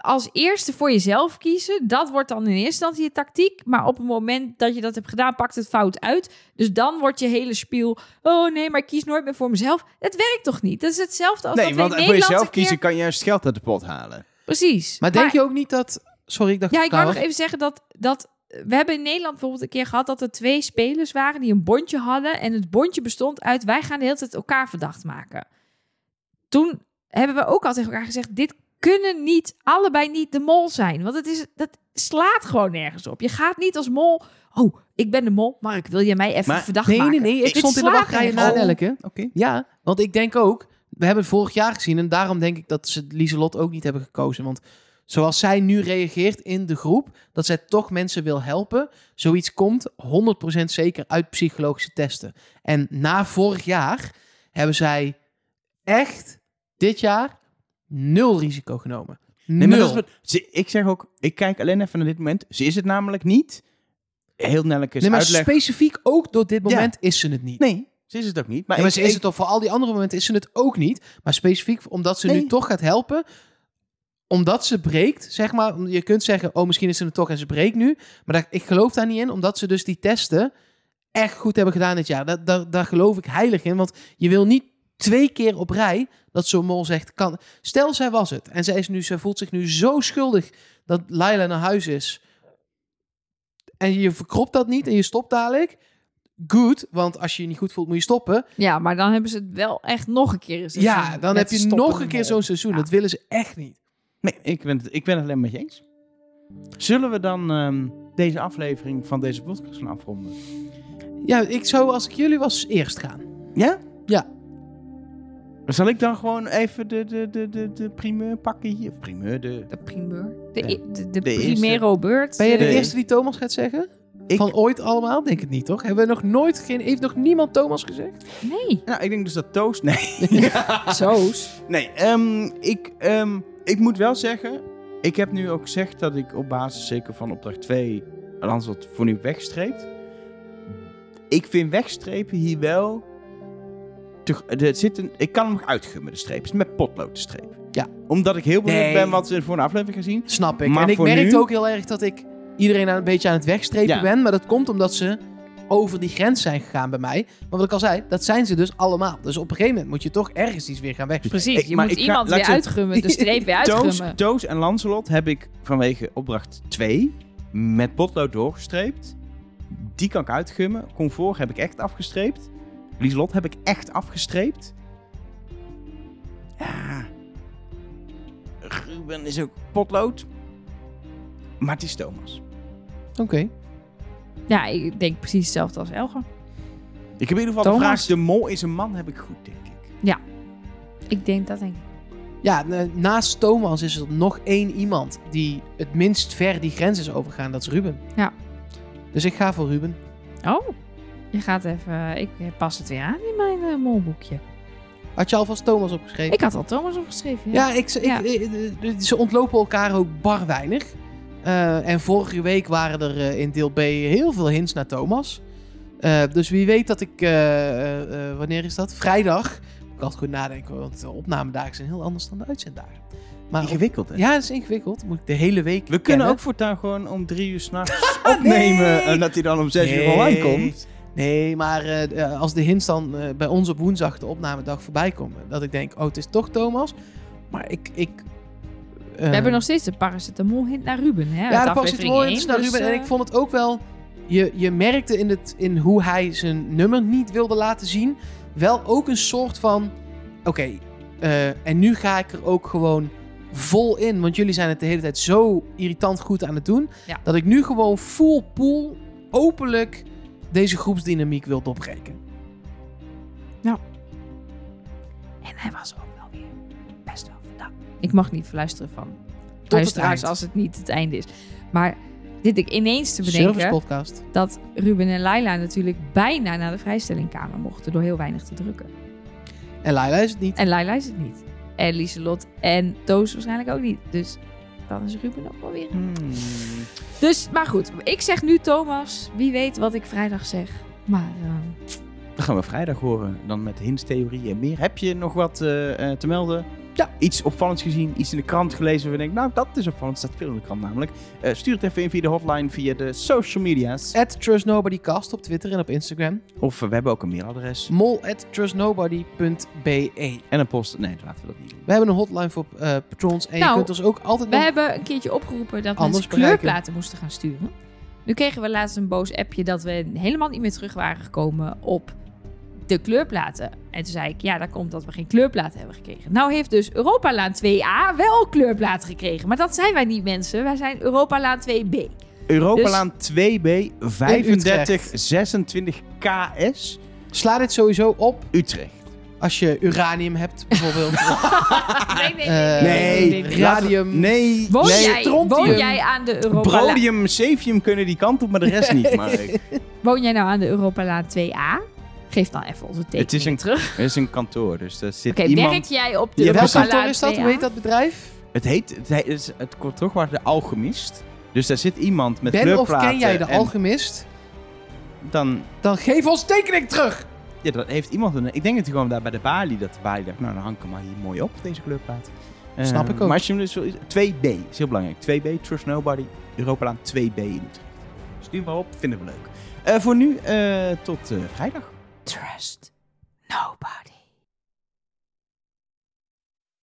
Speaker 2: als eerste voor jezelf kiezen. Dat wordt dan in eerste instantie je tactiek. Maar op het moment dat je dat hebt gedaan, pakt het fout uit. Dus dan wordt je hele spiel... Oh nee, maar ik kies nooit meer voor mezelf. Het werkt toch niet? Dat is hetzelfde als
Speaker 1: Nee,
Speaker 2: dat
Speaker 1: want
Speaker 2: in
Speaker 1: voor jezelf
Speaker 2: keer-
Speaker 1: kiezen kan je juist geld uit de pot halen.
Speaker 2: Precies.
Speaker 3: Maar denk je ook niet dat... Sorry, ik dacht
Speaker 2: Ja, ik wou nog even zeggen dat, dat... We hebben in Nederland bijvoorbeeld een keer gehad dat er twee spelers waren die een bondje hadden. En het bondje bestond uit wij gaan de hele tijd elkaar verdacht maken. Toen hebben we ook al tegen elkaar gezegd, dit kunnen niet, allebei niet de mol zijn. Want het is, dat slaat gewoon nergens op. Je gaat niet als mol, oh, ik ben de mol, Mark, wil je mij even
Speaker 1: Maar-
Speaker 2: verdacht.
Speaker 3: Nee,
Speaker 2: maken?
Speaker 3: nee, nee. Ik
Speaker 2: Dit
Speaker 3: stond in de wachtrij na. Nelke.
Speaker 1: Oké.
Speaker 3: Ja, want ik denk ook... We hebben het vorig jaar gezien en daarom denk ik dat ze Lieselot ook niet hebben gekozen. Want zoals zij nu reageert in de groep, dat zij toch mensen wil helpen, zoiets komt 100% zeker uit psychologische testen. En na vorig jaar hebben zij echt dit jaar nul risico genomen.
Speaker 1: Nee, maar
Speaker 3: nul.
Speaker 1: dat is wat, ze, ik zeg ook, ik kijk alleen even naar dit moment. Ze is het namelijk niet. Heel Nelleke is
Speaker 3: nee, maar
Speaker 1: uitleg.
Speaker 3: specifiek ook door dit moment is ze het niet.
Speaker 1: Nee, ze is het ook niet. Maar,
Speaker 3: Ja, maar
Speaker 1: ik,
Speaker 3: ze is
Speaker 1: ik-
Speaker 3: het ook voor al die andere momenten is ze het ook niet. Maar specifiek omdat ze nu toch gaat helpen. Omdat ze breekt, zeg maar. Je kunt zeggen, oh, misschien is ze het toch en ze breekt nu. Maar daar, ik geloof daar niet in, omdat ze dus die testen echt goed hebben gedaan dit jaar. Daar, daar geloof ik heilig in. Want je wil niet twee keer op rij dat zo'n mol zegt, kan. Stel, zij was het. En zij, is nu, zij voelt zich nu zo schuldig dat Laila naar huis is. En je verkropt dat niet en je stopt dadelijk. Good, want als je je niet goed voelt, moet je stoppen.
Speaker 2: Ja, maar dan hebben ze het wel echt nog een keer eens.
Speaker 3: Ja, dan heb je nog een keer zo'n seizoen.
Speaker 2: Ja.
Speaker 3: Dat willen ze echt niet.
Speaker 1: nee, ik ben, het, ik ben het alleen met je eens. Zullen we dan ehm, deze aflevering van deze podcast gaan afronden?
Speaker 3: Ja, ik zou als ik jullie was eerst gaan.
Speaker 1: Ja?
Speaker 3: Ja.
Speaker 1: Zal ik dan gewoon even de, de, de, de, de primeur pakken hier? Of primeur, de...
Speaker 2: De primeur. De,
Speaker 1: Ja.
Speaker 2: de, de, primero beurt.
Speaker 3: Ben je de eerste die Thomas gaat zeggen?
Speaker 1: Ik,
Speaker 3: Van ooit allemaal? Denk het niet, toch? Hebben we nog nooit geen... Heeft nog niemand Thomas gezegd?
Speaker 2: Nee.
Speaker 1: nou, ik denk dus dat Toast... Nee.
Speaker 2: Zo's.
Speaker 1: Nee, ehm, ik, ehm, ik moet wel zeggen, ik heb nu ook gezegd dat ik op basis zeker van opdracht 2 Lanslot voor nu wegstreept. Ik vind wegstrepen hier wel... Te, er zit een, ik kan hem nog uitgummen, de streep. Het is met potlood de streep.
Speaker 3: Ja.
Speaker 1: Omdat ik heel benieuwd
Speaker 3: Nee.
Speaker 1: ben wat we voor een aflevering gaan zien.
Speaker 3: Snap ik.
Speaker 1: Maar
Speaker 3: en ik merkte
Speaker 1: nu-
Speaker 3: ook heel erg dat ik iedereen aan een beetje aan het wegstrepen
Speaker 1: Ja.
Speaker 3: ben. Maar dat komt omdat ze over die grens zijn gegaan bij mij. Maar wat ik al zei, dat zijn ze dus allemaal. Dus op een gegeven moment moet je toch ergens iets weer gaan wegstrepen.
Speaker 2: Precies.
Speaker 1: Ik-
Speaker 2: je
Speaker 1: maar
Speaker 2: moet
Speaker 1: ga-
Speaker 2: iemand weer uitgummen. De streep weer uitgummen.
Speaker 1: Toos en Lancelot heb ik vanwege opdracht 2 met potlood doorgestreept. Die kan ik uitgummen. Comfort heb ik echt afgestreept. Lieselot heb ik echt afgestreept. Ja. Ruben is ook potlood. Maar het is Thomas.
Speaker 3: Oké.
Speaker 2: Ja, ik denk precies hetzelfde als Elger.
Speaker 1: Ik heb in ieder geval de
Speaker 2: Thomas.
Speaker 1: vraag, de mol is een man, heb ik goed, denk ik.
Speaker 2: Ik denk dat denk ik.
Speaker 3: Ja, na- naast Thomas is er nog één iemand die het minst ver die grens is overgaan. Dat is Ruben.
Speaker 2: Ja.
Speaker 3: Dus ik ga voor Ruben.
Speaker 2: Oh, je gaat even... Ik pas het weer aan in mijn eh, molboekje.
Speaker 3: Had je alvast Thomas opgeschreven?
Speaker 2: Ik had al Thomas opgeschreven. Ja.
Speaker 3: Ja, ik, ik,
Speaker 2: Ja.
Speaker 3: ik- eh, ze ontlopen elkaar ook bar weinig. Eh, en vorige week waren er eh, in deel B heel veel hints naar Thomas. Eh, dus wie weet dat ik... eh, eh, eh, wanneer is dat? Vrijdag. Ik had goed nadenken, want de opnamedagen zijn heel anders dan de uitzenddagen. Maar
Speaker 1: Ingewikkeld, hè?
Speaker 3: ja, dat is ingewikkeld. Moet ik de hele week
Speaker 1: We kunnen ook voortaan gewoon om drie uur s'nachts opnemen. En dat hij dan om zes uur online komt.
Speaker 3: Nee, maar eh, eh, als de hints dan eh, bij ons op woensdag de opnamedag voorbij komen, dat ik denk, oh, het is toch Thomas. Maar ik... ik
Speaker 2: We hebben nog steeds de paracetamol hint naar Ruben. Hè,
Speaker 3: Ja, de
Speaker 2: één,
Speaker 3: dus naar
Speaker 2: dus,
Speaker 3: Ruben. En ik vond het ook wel... Je, je merkte in, het, in hoe hij zijn nummer niet wilde laten zien... wel ook een soort van... Oké, en nu ga ik er ook gewoon vol in. Want jullie zijn het de hele tijd zo irritant goed aan het doen...
Speaker 2: Ja.
Speaker 3: dat ik nu gewoon full pool openlijk deze groepsdynamiek wil doorbreken.
Speaker 2: En hij was ook wel weer best wel verdacht. Ik mag niet verluisteren van
Speaker 3: het
Speaker 2: luisteraars als het niet het einde is. Maar dit ik ineens te
Speaker 3: Service
Speaker 2: bedenken
Speaker 3: podcast.
Speaker 2: dat Ruben en Laila natuurlijk bijna naar de vrijstellingkamer mochten door heel weinig te drukken.
Speaker 3: En Laila is het niet.
Speaker 2: En Laila is het niet. En Lieselot en Toos waarschijnlijk ook niet. Dus dan is Ruben ook wel weer.
Speaker 1: Hmm.
Speaker 2: Dus, maar goed. Ik zeg nu Thomas. Wie weet wat ik vrijdag zeg. Maar eh,
Speaker 1: Dan gaan we vrijdag horen. Dan met hintstheorie en meer. Heb je nog wat eh, eh, te melden?
Speaker 3: Ja.
Speaker 1: Iets opvallends gezien, iets in de krant gelezen. We denken, nou, dat is opvallend. staat veel in de krant namelijk. Eh, stuur het even in via de hotline, via de social media's.
Speaker 3: At TrustNobodyCast op Twitter en op Instagram.
Speaker 1: Of eh, we hebben ook een mailadres.
Speaker 3: Mol at trustnobody.be.
Speaker 1: En een post. Nee, laten we dat niet doen.
Speaker 3: We hebben een hotline voor eh, patrons. En
Speaker 2: Nou,
Speaker 3: je kunt ons ook altijd
Speaker 2: we
Speaker 3: nog...
Speaker 2: hebben een keertje opgeroepen dat
Speaker 3: Anders
Speaker 2: mensen
Speaker 3: bereiken.
Speaker 2: kleurplaten moesten gaan sturen. Nu kregen we laatst een boos appje dat we helemaal niet meer terug waren gekomen op de kleurplaten. En toen zei ik, ja, dat komt dat we geen kleurplaten hebben gekregen. Nou heeft dus Europalaan 2A wel kleurplaten gekregen. Maar dat zijn wij niet, mensen. Wij zijn Europalaan 2B.
Speaker 1: Europalaan 2B 35
Speaker 3: Utrecht.
Speaker 1: 26 KS
Speaker 3: Sla dit sowieso op
Speaker 1: Utrecht.
Speaker 3: als je uranium hebt, bijvoorbeeld.
Speaker 2: Nee, nee,
Speaker 1: Nee,
Speaker 3: nee,
Speaker 1: laten we-
Speaker 3: radium.
Speaker 1: Nee,
Speaker 2: Woon,
Speaker 1: nee.
Speaker 2: jij, woon jij aan de Europalaan?
Speaker 1: Brodium, cefium kunnen die kant op, maar de rest niet. Maar ik-
Speaker 2: Woon jij nou aan de Europalaan 2A? Geef dan even onze tekening
Speaker 1: het is een,
Speaker 2: terug.
Speaker 1: het is een kantoor, dus daar zit
Speaker 2: Oké,
Speaker 1: iemand...
Speaker 2: werk jij op de
Speaker 1: Ja,
Speaker 3: Welk kantoor is dat?
Speaker 2: 2A?
Speaker 3: Hoe heet dat bedrijf?
Speaker 1: Het heet, het, heet, het, is- het toch waar de alchemist. Dus daar zit iemand met
Speaker 3: Ben of
Speaker 1: kleurplaten.
Speaker 3: ken jij de
Speaker 1: en
Speaker 3: alchemist?
Speaker 1: Dan,
Speaker 3: Dan geef ons tekening terug!
Speaker 1: ja, dan heeft iemand een... Ik denk dat hij gewoon daar bij de balie, dat de balie dacht, nou dan hang ik hem maar hier mooi op, deze kleurplaat. Eh,
Speaker 3: Snap ik ook.
Speaker 1: Maar als je hem dus wil- 2B, is heel belangrijk. 2B, Trust Nobody, Europalaan 2B in Utrecht. Stuur maar op, vinden we leuk. Eh, voor nu, eh, tot eh, vrijdag.
Speaker 2: Trust nobody.